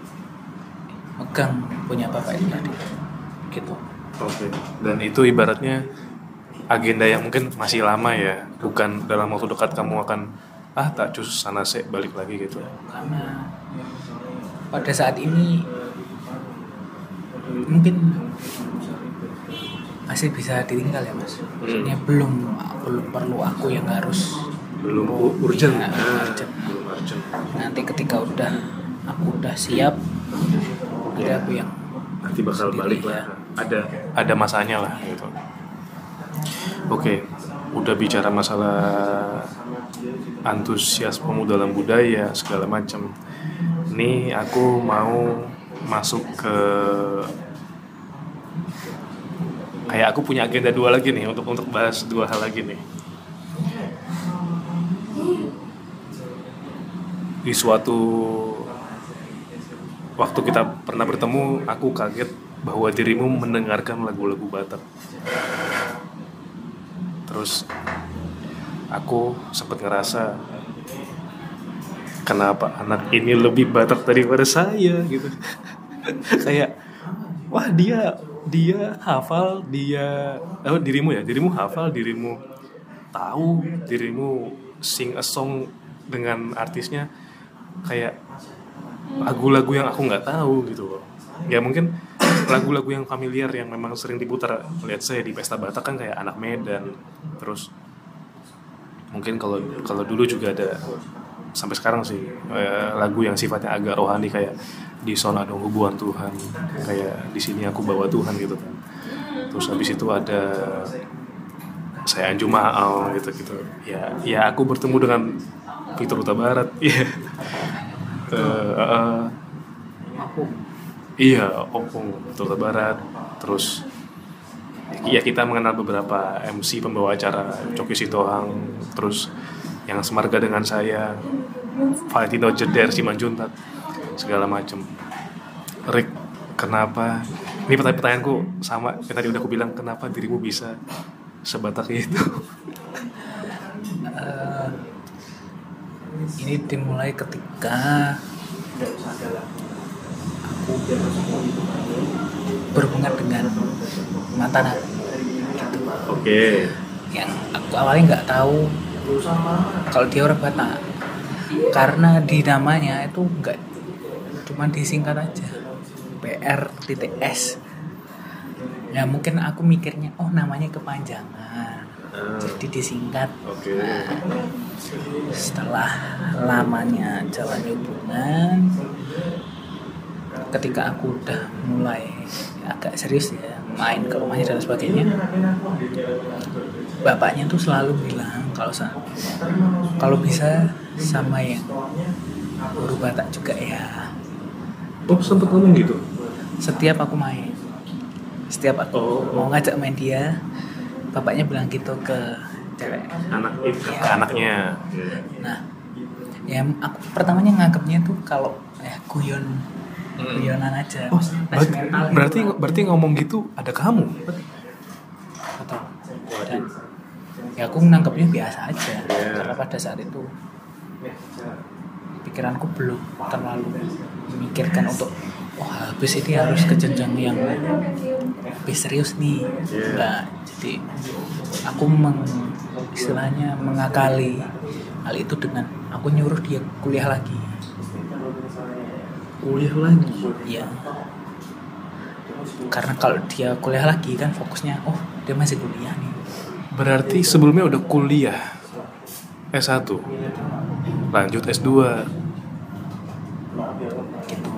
megang punya bapak itu tadi gitu Oke. Dan itu ibaratnya agenda yang mungkin masih lama ya, bukan dalam waktu dekat kamu akan ah tak cus sana sih balik lagi gitu. karena pada saat ini mungkin masih bisa ditinggal ya mas. Maksudnya belum belum perlu aku yang harus belum urgent. Urgent. belum urgent. Nanti ketika udah aku udah siap nanti aku yang nanti bakal Sendiri, balik ya. lah. Ada ada masanya lah gitu oke udah bicara masalah antusiasmemu dalam budaya segala macam. Ini aku mau masuk ke kayak aku punya agenda dua lagi nih untuk untuk bahas dua hal lagi nih. Di suatu waktu kita pernah bertemu aku kaget bahwa dirimu mendengarkan lagu-lagu Batak terus aku sempat ngerasa kenapa anak ini lebih Batak daripada saya gitu. Kayak wah dia dia hafal dia oh dirimu ya? Dirimu hafal dirimu tahu dirimu sing a song dengan artisnya. Kayak lagu-lagu yang aku nggak tahu gitu loh. Ya mungkin lagu-lagu yang familiar yang memang sering diputar. Lihat saya di pesta Batak kan kayak anak Medan terus mungkin kalau kalau dulu juga ada sampai sekarang sih eh, lagu yang sifatnya agak rohani kayak di sana dong hubungan Tuhan kayak di sini aku bawa Tuhan gitu kan. Terus habis itu ada saya Anju Maal gitu gitu ya ya aku bertemu dengan Peter Huta Barat iya. Eh, eh, iya Opung Huta Barat. Terus ya kita mengenal beberapa MC pembawa acara Coki Sitohang. Terus yang semarga dengan saya Valentino Jeder Simanjuntak segala macam. Rick kenapa? Ini pertanyaan pertanyaanku sama yang tadi udah aku bilang kenapa dirimu bisa sebatak itu? Eh, ini dimulai ketika berhubungan dengan mantan gitu. oke. yang aku awalnya nggak tahu kalau dia orang Batak. Karena di namanya itu nggak cuma disingkat aja. PR titik S. Ya mungkin aku mikirnya oh namanya kepanjangan. Jadi disingkat. Oke. Setelah lamanya jalan hubungan ketika aku udah mulai agak serius ya main ke rumahnya dan sebagainya bapaknya tuh selalu bilang kalau kalau bisa sama yang guru Batak juga ya oh sempet ngomong gitu setiap aku main setiap aku Oh. mau ngajak main dia bapaknya bilang gitu ke cewek anak itu Iya. ke anaknya Nah, ya aku pertamanya nganggapnya tuh kalau ya guyon guyonan aja. oh tes berarti mental gitu. berarti berarti ngomong gitu ada kamu atau dan ya aku nangkepnya biasa aja Iya. karena pada saat itu pikiranku belum terlalu memikirkan untuk oh habis ini harus ke jenjang yang lebih serius nih. Nah, jadi aku meng, istilahnya mengakali hal itu dengan aku nyuruh dia kuliah lagi kuliah lagi Iya. Karena kalau dia kuliah lagi kan fokusnya, oh dia masih kuliah nih. berarti sebelumnya udah kuliah S1 lanjut S2 Gitu.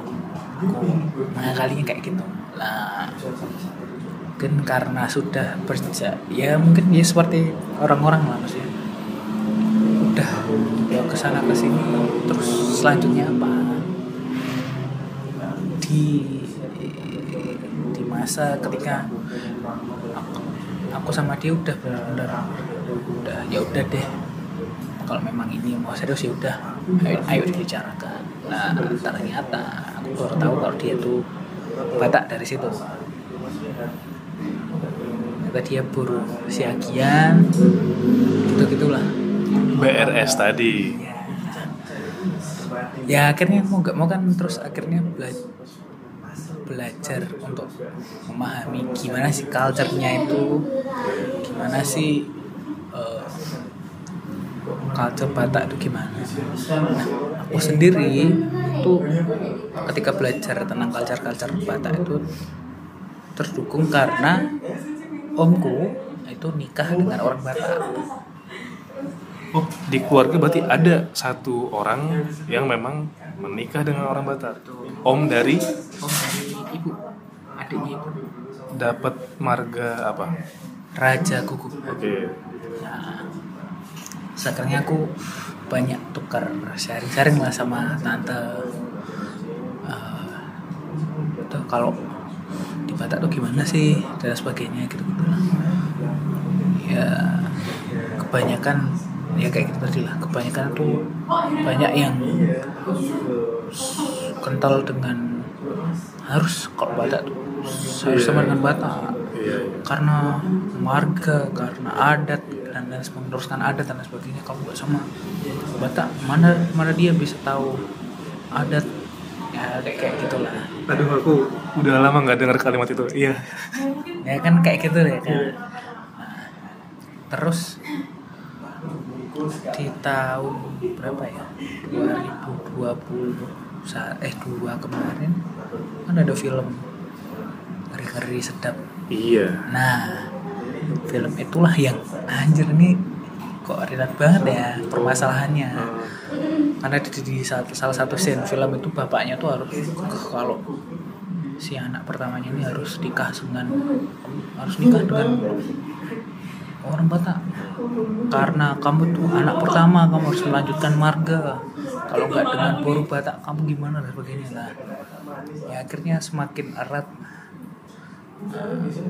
Mengakalinya kayak gitu. Lah, mungkin karena sudah berja, ya mungkin ya seperti orang-orang lah maksudnya. Udah ya ke sana ke sini, terus selanjutnya apa? Di di masa ketika aku, aku sama dia udah benar-benar udah ya udah deh. Kalau memang ini mau serius ya udah. Ayo, ayo dibicarakan. Nah ternyata aku baru tahu kalau dia tuh batak dari situ. Ternyata dia buruh siagian gitu gitulah BRS tadi. Ya akhirnya mau gak mau kan terus akhirnya belajar untuk memahami gimana sih culture-nya itu gimana sih culture Batak itu gimana. Nah, aku sendiri tuh ketika belajar tentang culture-culture Batak itu terdukung karena omku itu nikah dengan orang Batak. Oh, di keluarga berarti ada satu orang yang memang menikah dengan orang Batak. Om dari? Om dari ibu adiknya ibu dapat marga apa? Raja Gugup Oke. Nah, sekarang aku banyak tukar sharing-sharing lah sama tante. Eh, tuh kalau di Batak tuh gimana sih dan sebagainya gitu gitu lah. Ya kebanyakan ya kayak gitu tadi lah. Kebanyakan tuh banyak yang kental dengan harus kalau Batak tuh. Harus sama dengan Batak Iya. karena marga karena adat dan dan meneruskan adat dan lain sebagainya kalau nggak sama Batak mana mana dia bisa tahu adat? Ya kayak kayak gitulah. Aduh, aku udah lama nggak dengar kalimat itu. Iya. ya kan kayak gitu ya kan. Nah, terus di tahun berapa ya? 2020 saat eh dua kemarin kan ada film ngeri-ngeri sedap Iya. Nah, film itulah yang anjir ini kok relate banget ya permasalahannya. Karena di, di salah satu scene film itu bapaknya tuh harus kalau si anak pertamanya ini harus nikah dengan harus nikah dengan orang Batak karena kamu tuh anak pertama kamu harus melanjutkan marga kalau nggak dengan boru Batak kamu gimana dan sebagainya? Lah ya akhirnya semakin erat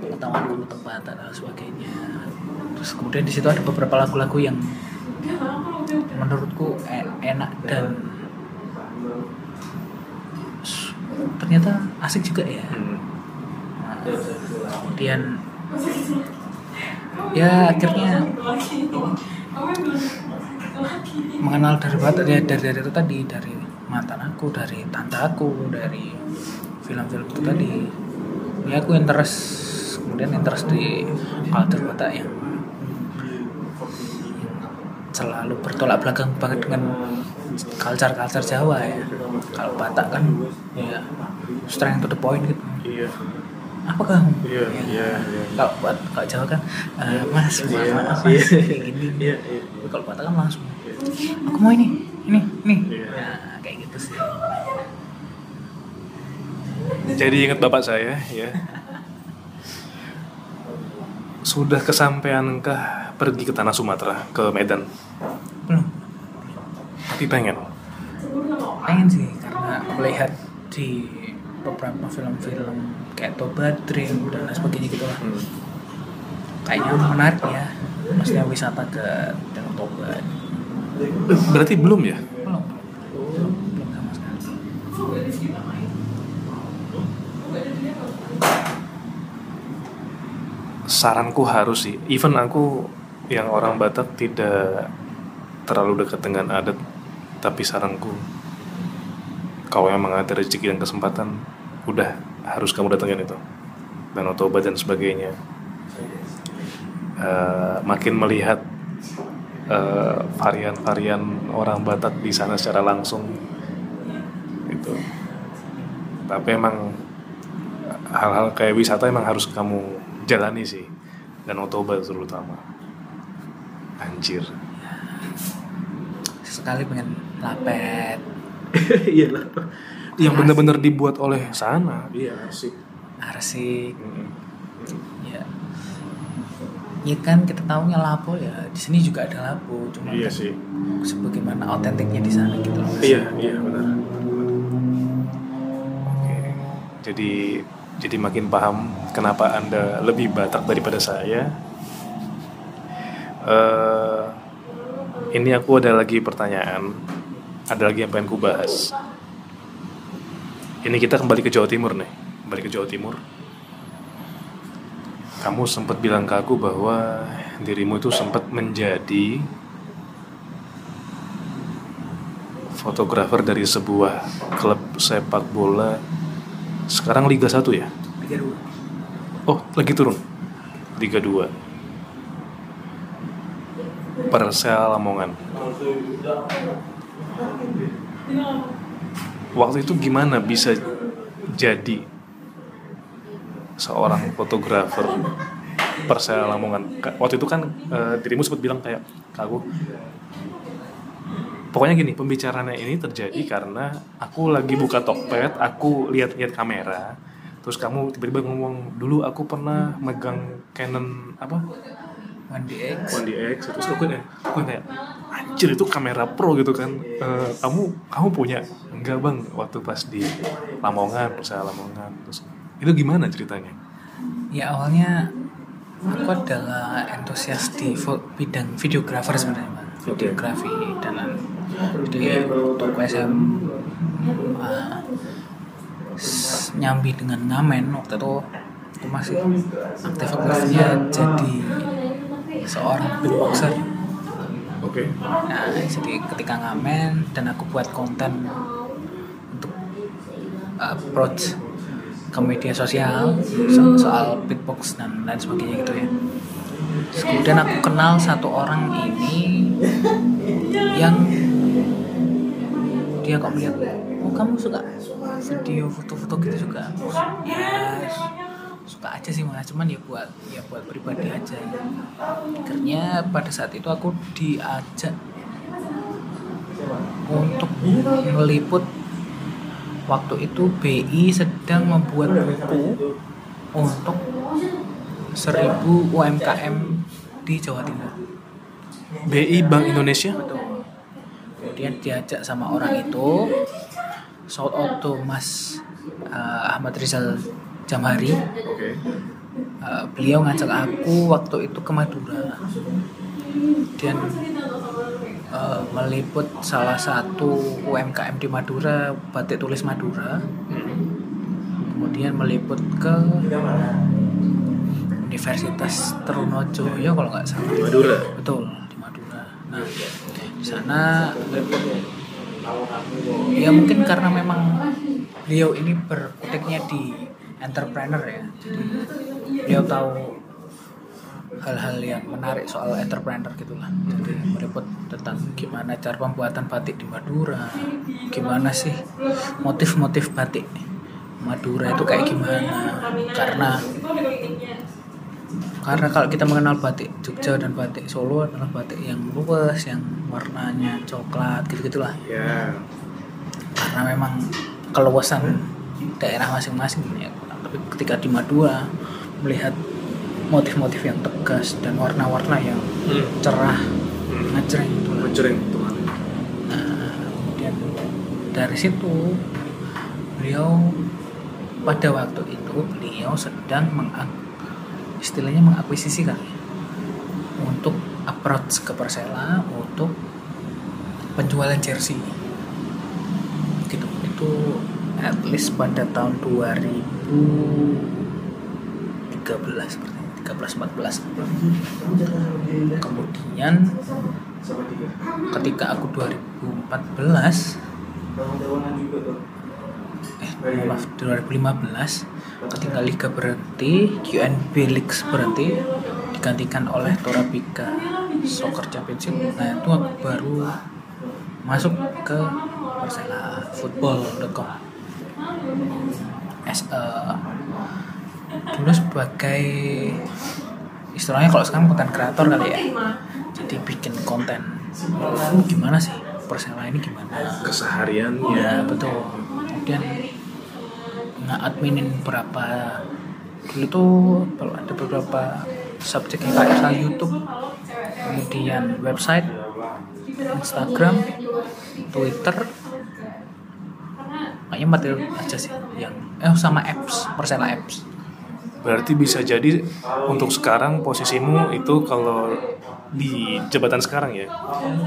pengetahuan tentang Batak dan sebagainya. Terus kemudian di situ ada beberapa lagu-lagu yang menurutku e- enak dan ternyata asik juga ya. Hmm. Nah, kemudian ya akhirnya mengenal dari ya dari, dari itu tadi dari mantan aku dari tante aku dari film-film itu tadi. Ya aku interest kemudian interest di culture Batak yang selalu bertolak belakang banget dengan culture culture Jawa ya. Kalau Batak kan ya strength to the point gitu. Iya. Apa kamu Iya, iya, iya. kalau buat kalau Jawa kan eh, mas Iya, maaf iya. mas kayak gini Iya, iya. Tapi kalau Batak kan langsung aku mau ini ini ini Iya. nah kayak gitu sih Jadi ingat bapak saya ya. Sudah kesampaiankah pergi ke tanah Sumatera, ke Medan? belum Tapi pengen. pengen sih karena melihat di beberapa film-film kayak Toba Dream dan lain sebagainya gitu lah Hmm. kayaknya menarik ya maksudnya wisata ke Danau Toba Berarti belum ya? belum belum belum sama sekali Saranku harus sih. Even aku yang orang Batak tidak terlalu dekat dengan adat, tapi saranku kalau memang ada rezeki dan kesempatan, udah harus kamu datengin itu. Danau Toba dan sebagainya. Eh, makin melihat eh, varian-varian orang Batak di sana secara langsung, itu. Tapi emang hal-hal kayak wisata emang harus kamu jalani sih dan Toba terutama anjir sekali pengen lapet iya lah yang benar-benar dibuat oleh sana. Iya sih arsik. Ya. Ya kan kita tahunya lapo ya. Di sini juga ada lapo cuma iya kan sih. sebagaimana otentiknya di sana gitu loh. Iya iya benar. Oke. Jadi jadi makin paham kenapa anda lebih Batak daripada saya. Eh, ini aku ada lagi pertanyaan. Ada lagi yang pengen ku bahas ini kita kembali ke Jawa Timur nih. Kembali ke Jawa Timur. Kamu sempat bilang ke aku bahwa dirimu itu sempat menjadi fotografer dari sebuah klub sepak bola. Sekarang Liga 1 ya? Liga dua. oh lagi turun? Liga 2 Persela Lamongan waktu itu gimana bisa jadi seorang fotografer Persela Lamongan? Waktu itu kan eh, dirimu sempat bilang kayak aku pokoknya gini pembicaraannya ini terjadi karena aku lagi buka Tokped aku lihat-lihat kamera terus kamu tiba-tiba ngomong dulu aku pernah megang Canon apa 1DX 1DX terus aku kayak aku kayak anjir itu kamera pro gitu kan. Eh, kamu kamu punya enggak bang waktu pas di Lamongan Persela Lamongan terus itu gimana ceritanya? Ya awalnya aku adalah entusias di bidang videografer sebenarnya Pak. videografi dan jadi waktu SM uh, s- nyambi dengan ngamen waktu itu aku masih aktif aktifnya jadi seorang. Beatboxer oke. Nah jadi ketika ngamen dan aku buat konten untuk approach ke media sosial so- soal beatbox dan lain sebagainya gitu ya. Terus kemudian aku kenal satu orang ini yang dia kok melihat oh kamu suka video foto-foto gitu juga? Ya suka aja sih mas cuman ya buat ya buat pribadi aja akhirnya pada saat itu aku diajak untuk meliput waktu itu BI sedang membuat buku untuk 1000 UMKM di Jawa Timur. BI Bank Indonesia Betul. Kemudian diajak sama orang itu shout out to Mas uh, Ahmad Rizal Jamhari. oke. Uh, beliau ngajak aku waktu itu ke Madura. Dan uh, meliput salah satu UMKM di Madura batik tulis Madura. Kemudian meliput ke Universitas Trunojoyo kalau nggak salah. Di Madura? betul di Madura. Nah di sana ya mungkin karena memang beliau ini berkutiknya di entrepreneur ya. Jadi beliau tahu hal-hal yang menarik soal entrepreneur gitulah jadi meliput tentang gimana cara pembuatan batik di Madura gimana sih motif-motif batik Madura itu kayak gimana. Karena karena kalau kita mengenal batik Jogja dan batik Solo adalah batik yang luas yang warnanya coklat gitu gitulah ya. Karena memang keluasan daerah masing-masing ya tapi ketika di Madura melihat motif-motif yang tegas dan warna-warna yang hmm. cerah Hmm. ngejreng Tuhan. Nah, kemudian dari situ beliau pada waktu itu beliau sedang mengak istilahnya mengakuisisi kali ya, untuk approach ke Persela untuk penjualan jersey gitu itu at least pada tahun 2013 seperti 13 14 kemudian ketika aku 2014 eh maaf 2015 ketika liga berhenti QNB League berhenti digantikan oleh Torabika Soccer Championship. Nah itu aku baru masuk ke Persela Football.com as a dulu sebagai istilahnya kalau sekarang bukan kreator kali ya. Jadi bikin konten. "Hmm, gimana sih? Persela ini gimana? Kesehariannya. Ya betul. Kemudian nge-adminin berapa dulu tuh kalau ada beberapa subjek yang kayak misalnya YouTube kemudian website Instagram Twitter empat itu. Aja sih. Yang eh sama apps Persela apps. Berarti bisa jadi untuk sekarang posisimu itu kalau di jabatan sekarang ya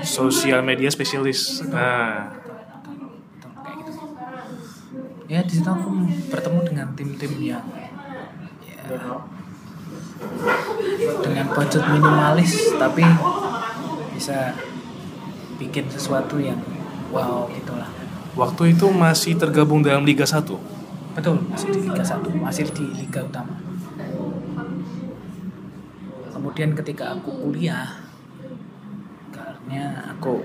sosial media spesialis. Nah. Kayak gitu. Ya di situ aku bertemu dengan tim-tim yang ya, dengan budget minimalis tapi bisa bikin sesuatu yang wow gitulah waktu itu masih tergabung dalam Liga 1 betul masih di Liga 1 masih di Liga Utama. Kemudian ketika aku kuliah karena aku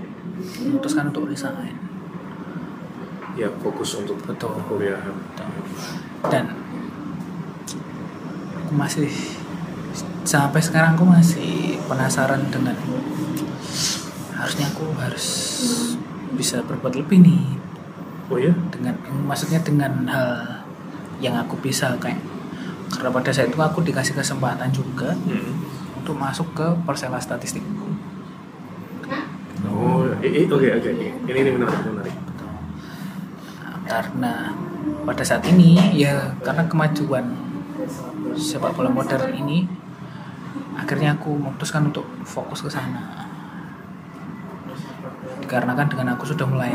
memutuskan untuk resign. Ya fokus untuk Betul. kuliah. Dan aku masih sampai sekarang aku masih penasaran dengan harusnya aku harus bisa berbuat lebih nih oh ya dengan maksudnya dengan hal yang aku bisa kayak karena pada saat itu aku dikasih kesempatan juga hmm. untuk masuk ke Persela Statistik. Oh oke oke ini ini menarik menarik. Karena pada saat ini ya karena kemajuan sepak bola modern ini akhirnya aku memutuskan untuk fokus ke sana. Karena kan dengan aku sudah mulai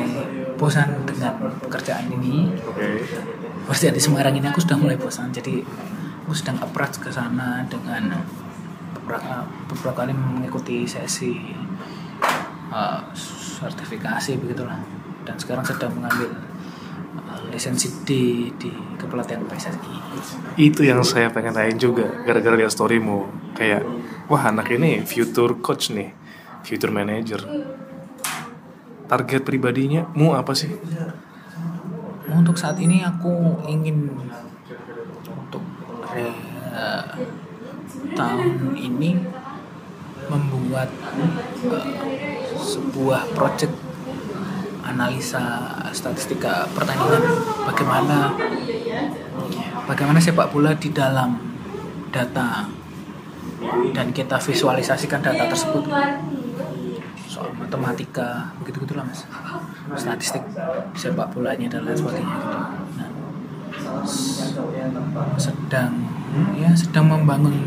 bosan dengan pekerjaan ini. Oke. Pasti di Semarang ini aku sudah mulai bosan jadi aku sedang approach ke sana dengan beberapa beberapa kali mengikuti sesi uh, sertifikasi begitulah. Dan sekarang sedang mengambil uh, lisensi D di kepelatihan PSSI itu yang saya pengen tanya juga gara-gara lihat storymu kayak wah anak ini future coach nih future manager target pribadinya? Mu apa sih? Untuk saat ini aku ingin untuk eh, tahun ini membuat eh, sebuah project analisa statistika pertandingan bagaimana bagaimana sepak bola di dalam data dan kita visualisasikan data tersebut soal matematika begitu gitulah mas. Statistik sepak bolanya dan lain sebagainya gitu. Nah, sedang ya sedang membangun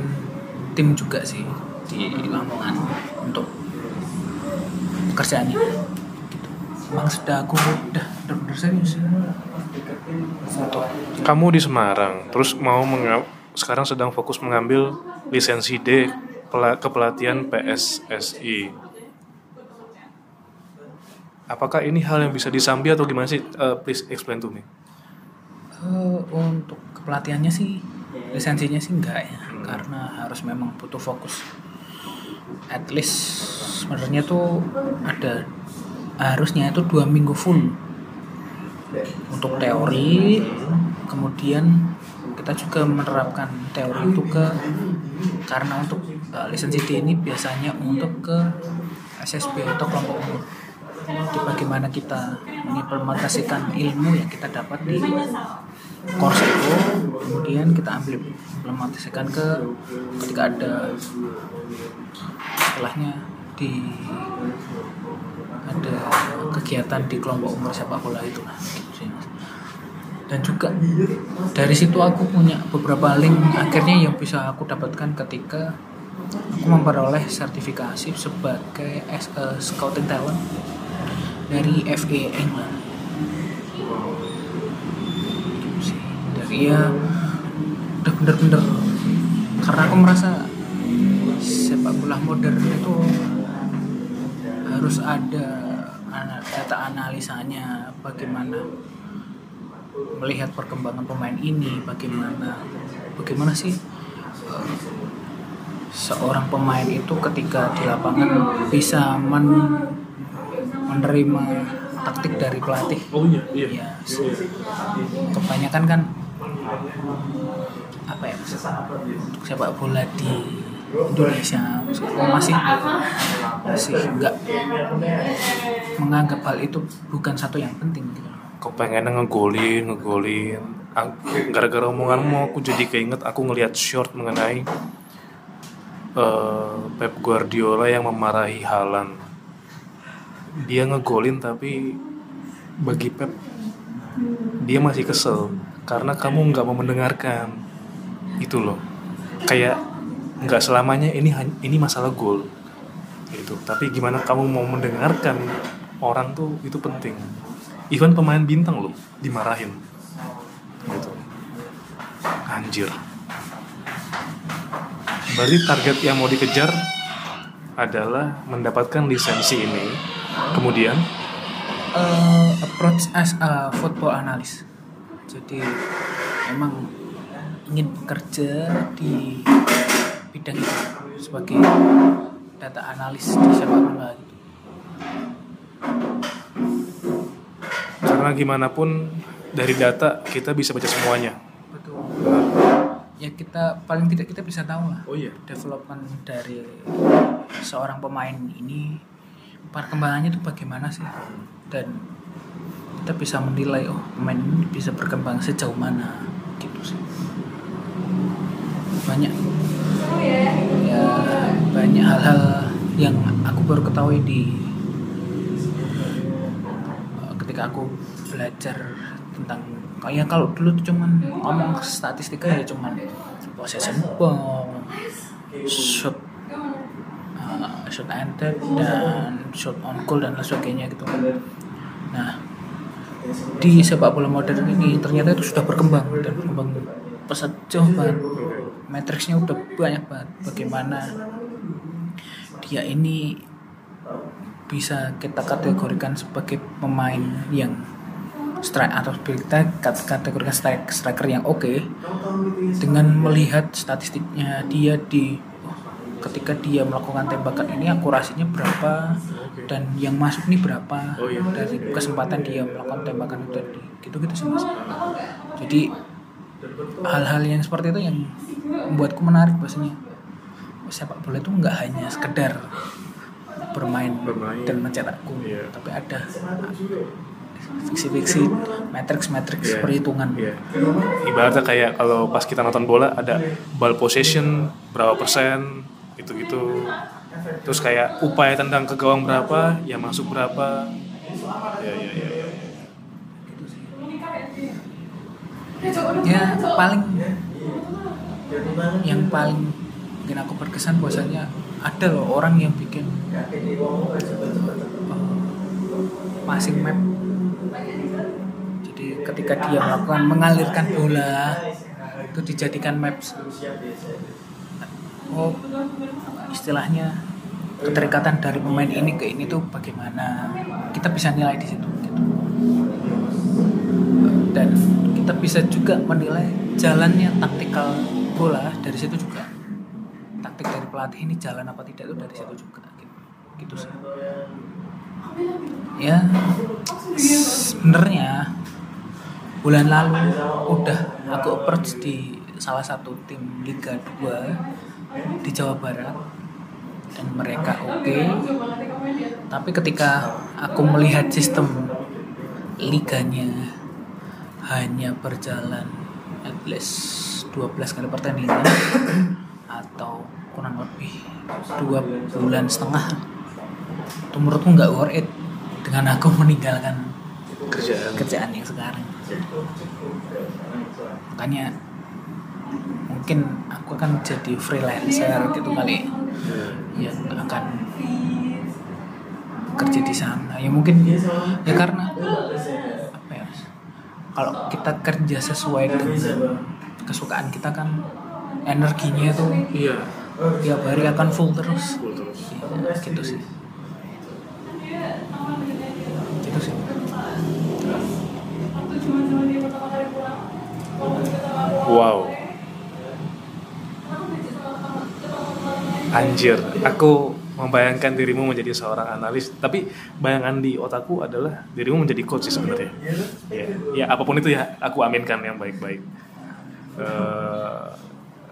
tim juga sih di Lamongan untuk pekerjaannya gitu. Emang sudah aku udah benar-benar serius. Untuk kamu di Semarang terus mau sekarang sedang fokus mengambil lisensi D pela- kepelatihan PSSI apakah ini hal yang bisa disambi atau gimana sih? Eh, please explain to me. Eh, untuk kepelatihannya sih lisensinya sih enggak ya. Karena harus memang butuh fokus. At least sebenarnya tuh ada harusnya itu dua minggu full. Untuk teori kemudian kita juga menerapkan teori itu ke karena untuk eh, lisensi D ini biasanya untuk ke SSB atau kelompok umur jadi bagaimana kita mengimplementasikan ilmu yang kita dapat di course itu kemudian kita ambil implementasikan ke ketika ada setelahnya di ada kegiatan di kelompok umur sepak bola itu. Dan juga dari situ aku punya beberapa link akhirnya yang bisa aku dapatkan ketika aku memperoleh sertifikasi sebagai eh, scouting talent dari FA England. Gitu dari ya udah bener-bener karena aku merasa sepak bola modern itu harus ada data analisanya bagaimana melihat perkembangan pemain ini bagaimana bagaimana sih eh, seorang pemain itu ketika di lapangan bisa men- menerima taktik dari pelatih. Oh iya ya kebanyakan kan apa ya untuk sepak bola di Indonesia masih masih enggak menganggap hal itu bukan satu yang penting gitu. Kau pengen ngegolin. Ngegolin gara-gara omonganmu aku jadi keinget aku ngelihat short mengenai eh, Pep Guardiola yang memarahi Haaland dia ngegolin tapi bagi Pep dia masih kesel karena kamu nggak mau mendengarkan. Itu loh. Kayak nggak selamanya ini ini masalah gol. Gitu. Tapi gimana kamu mau mendengarkan orang tuh itu penting. Even pemain bintang loh dimarahin. Gitu. Anjir. Berarti target yang mau dikejar adalah mendapatkan lisensi ini kemudian? Eh, approach as a football analyst. Jadi memang ingin bekerja di bidang itu sebagai data analis di sepak bola gitu. karena gimana pun dari data kita bisa baca semuanya. Betul. Ya kita paling tidak kita bisa tahu lah oh iya. development dari seorang pemain ini perkembangannya itu bagaimana sih? Dan kita bisa menilai oh pemain ini bisa berkembang sejauh mana gitu sih. Banyak. Ya banyak hal-hal yang aku baru ketahui di eh, ketika aku belajar tentang kayak kalau dulu tuh cuman ngomong statistika ya cuman possession ball, shot shot ended dan shot on goal dan lain sebagainya gitu. Nah, di sepak bola modern ini ternyata itu sudah berkembang dan berkembang pesat jauh banget. Matriksnya udah banyak banget. Bagaimana dia ini bisa kita kategorikan sebagai pemain yang strike atau kita kategorikan strike, striker yang oke dengan melihat statistiknya dia di ketika dia melakukan tembakan ini akurasinya berapa dan yang masuk ini berapa Oh, iya. dari kesempatan dia melakukan tembakan itu tadi gitu gitu sih mas jadi hal-hal yang seperti itu yang membuatku menarik bahasanya sepak bola itu nggak hanya sekedar bermain, Bermain. dan mencetak gol Iya. tapi ada fiksi-fiksi matrix-matrix Iya. perhitungan Iya. Ibaratnya kayak kalau pas kita nonton bola ada ball possession berapa persen gitu-gitu. Terus kayak upaya tendang ke gawang berapa, yang masuk berapa. Ya ya ya. ya. ya paling yang paling bikin aku berkesan bahwasanya ada loh orang yang bikin uh, passing map jadi ketika dia melakukan mengalirkan bola itu dijadikan maps oh istilahnya keterikatan dari pemain ini ke ini tuh bagaimana? Kita bisa nilai di situ gitu. Dan kita bisa juga menilai jalannya taktikal bola dari situ juga. Taktik dari pelatih ini jalan apa tidak itu dari situ juga gitu, gitu sih. Ya sebenarnya bulan lalu udah aku approach di salah satu tim Liga 2 di Jawa Barat. Dan mereka oke. Tapi ketika aku melihat sistem liganya hanya berjalan at least 12 kali pertandingan atau kurang lebih dua bulan setengah itu menurutku nggak worth it dengan aku meninggalkan Kerjaan. kerjaan yang sekarang. Makanya mungkin aku akan jadi freelancer gitu kali yang akan kerja di sana ya mungkin ya karena apa ya kalau kita kerja sesuai dengan kesukaan kita kan energinya tuh Iya. tiap hari akan full terus terus. Ya, gitu sih gitu sih Wow. Anjir, aku membayangkan dirimu menjadi seorang analis, tapi bayangan di otakku adalah dirimu menjadi coach sih sebenarnya. Ya, ya apa pun itu ya, aku aminkan yang baik-baik. Eh,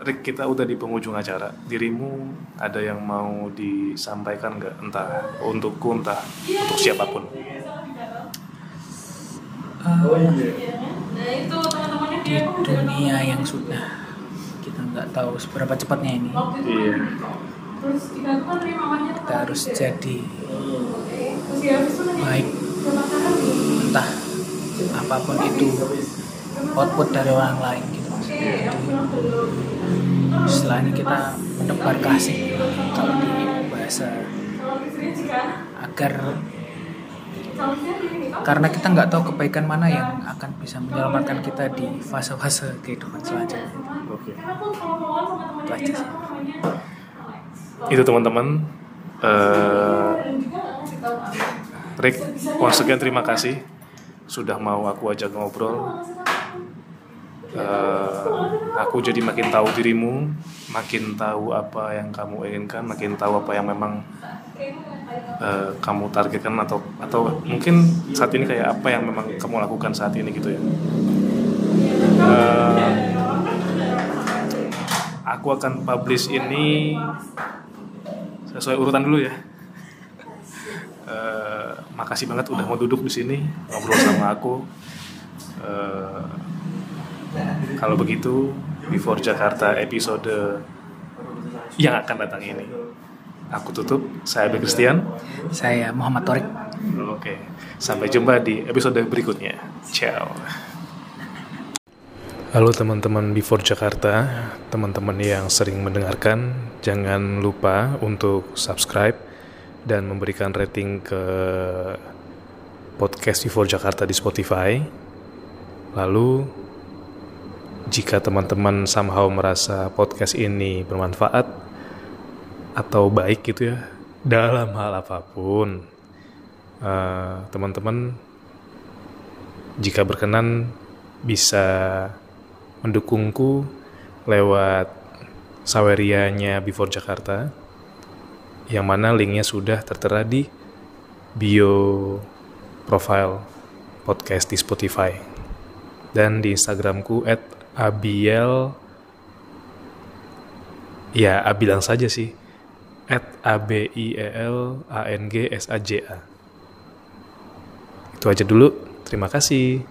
Rick, kita udah di penghujung acara. Dirimu ada yang mau disampaikan nggak? Entah untukku, entah untuk siapa pun. Eh, di dunia yang sudah nggak tahu seberapa cepatnya ini. Iya. kita harus jadi baik. Entah apa pun itu output dari orang lain gitu. Jadi istilahnya kita menebar kasih kalau di bahasa agar karena kita nggak tahu kebaikan mana yang akan bisa menyelamatkan kita di fase-fase kehidupan selanjutnya. Oke. itu aja sih. Itu teman-teman. Eh Rick once again terima kasih. Sudah mau aku ajak ngobrol Eh, aku jadi makin tahu dirimu makin tahu apa yang kamu inginkan makin tahu apa yang memang eh, kamu targetkan atau atau mungkin saat ini kayak apa yang memang kamu lakukan saat ini gitu ya Eh, aku akan publish ini sesuai urutan dulu ya. Eh, makasih banget udah mau duduk di sini ngobrol sama aku. Kalau begitu, Before Jakarta episode yang akan datang ini. Aku tutup, saya Abel Christian. Saya Muhammad Torik. Oke, sampai jumpa di episode berikutnya. Ciao. Halo teman-teman Before Jakarta, teman-teman yang sering mendengarkan, jangan lupa untuk subscribe dan memberikan rating ke podcast Before Jakarta di Spotify. Lalu, jika teman-teman somehow merasa podcast ini bermanfaat atau baik gitu ya, dalam hal apa pun, eh, teman-teman jika berkenan bisa mendukungku lewat sawerianya Before Jakarta yang mana linknya sudah tertera di bio profile podcast di Spotify. Dan di Instagramku at abiel ya abilang saja sih. At a b i e l a n g s a j a. Itu aja dulu. Terima kasih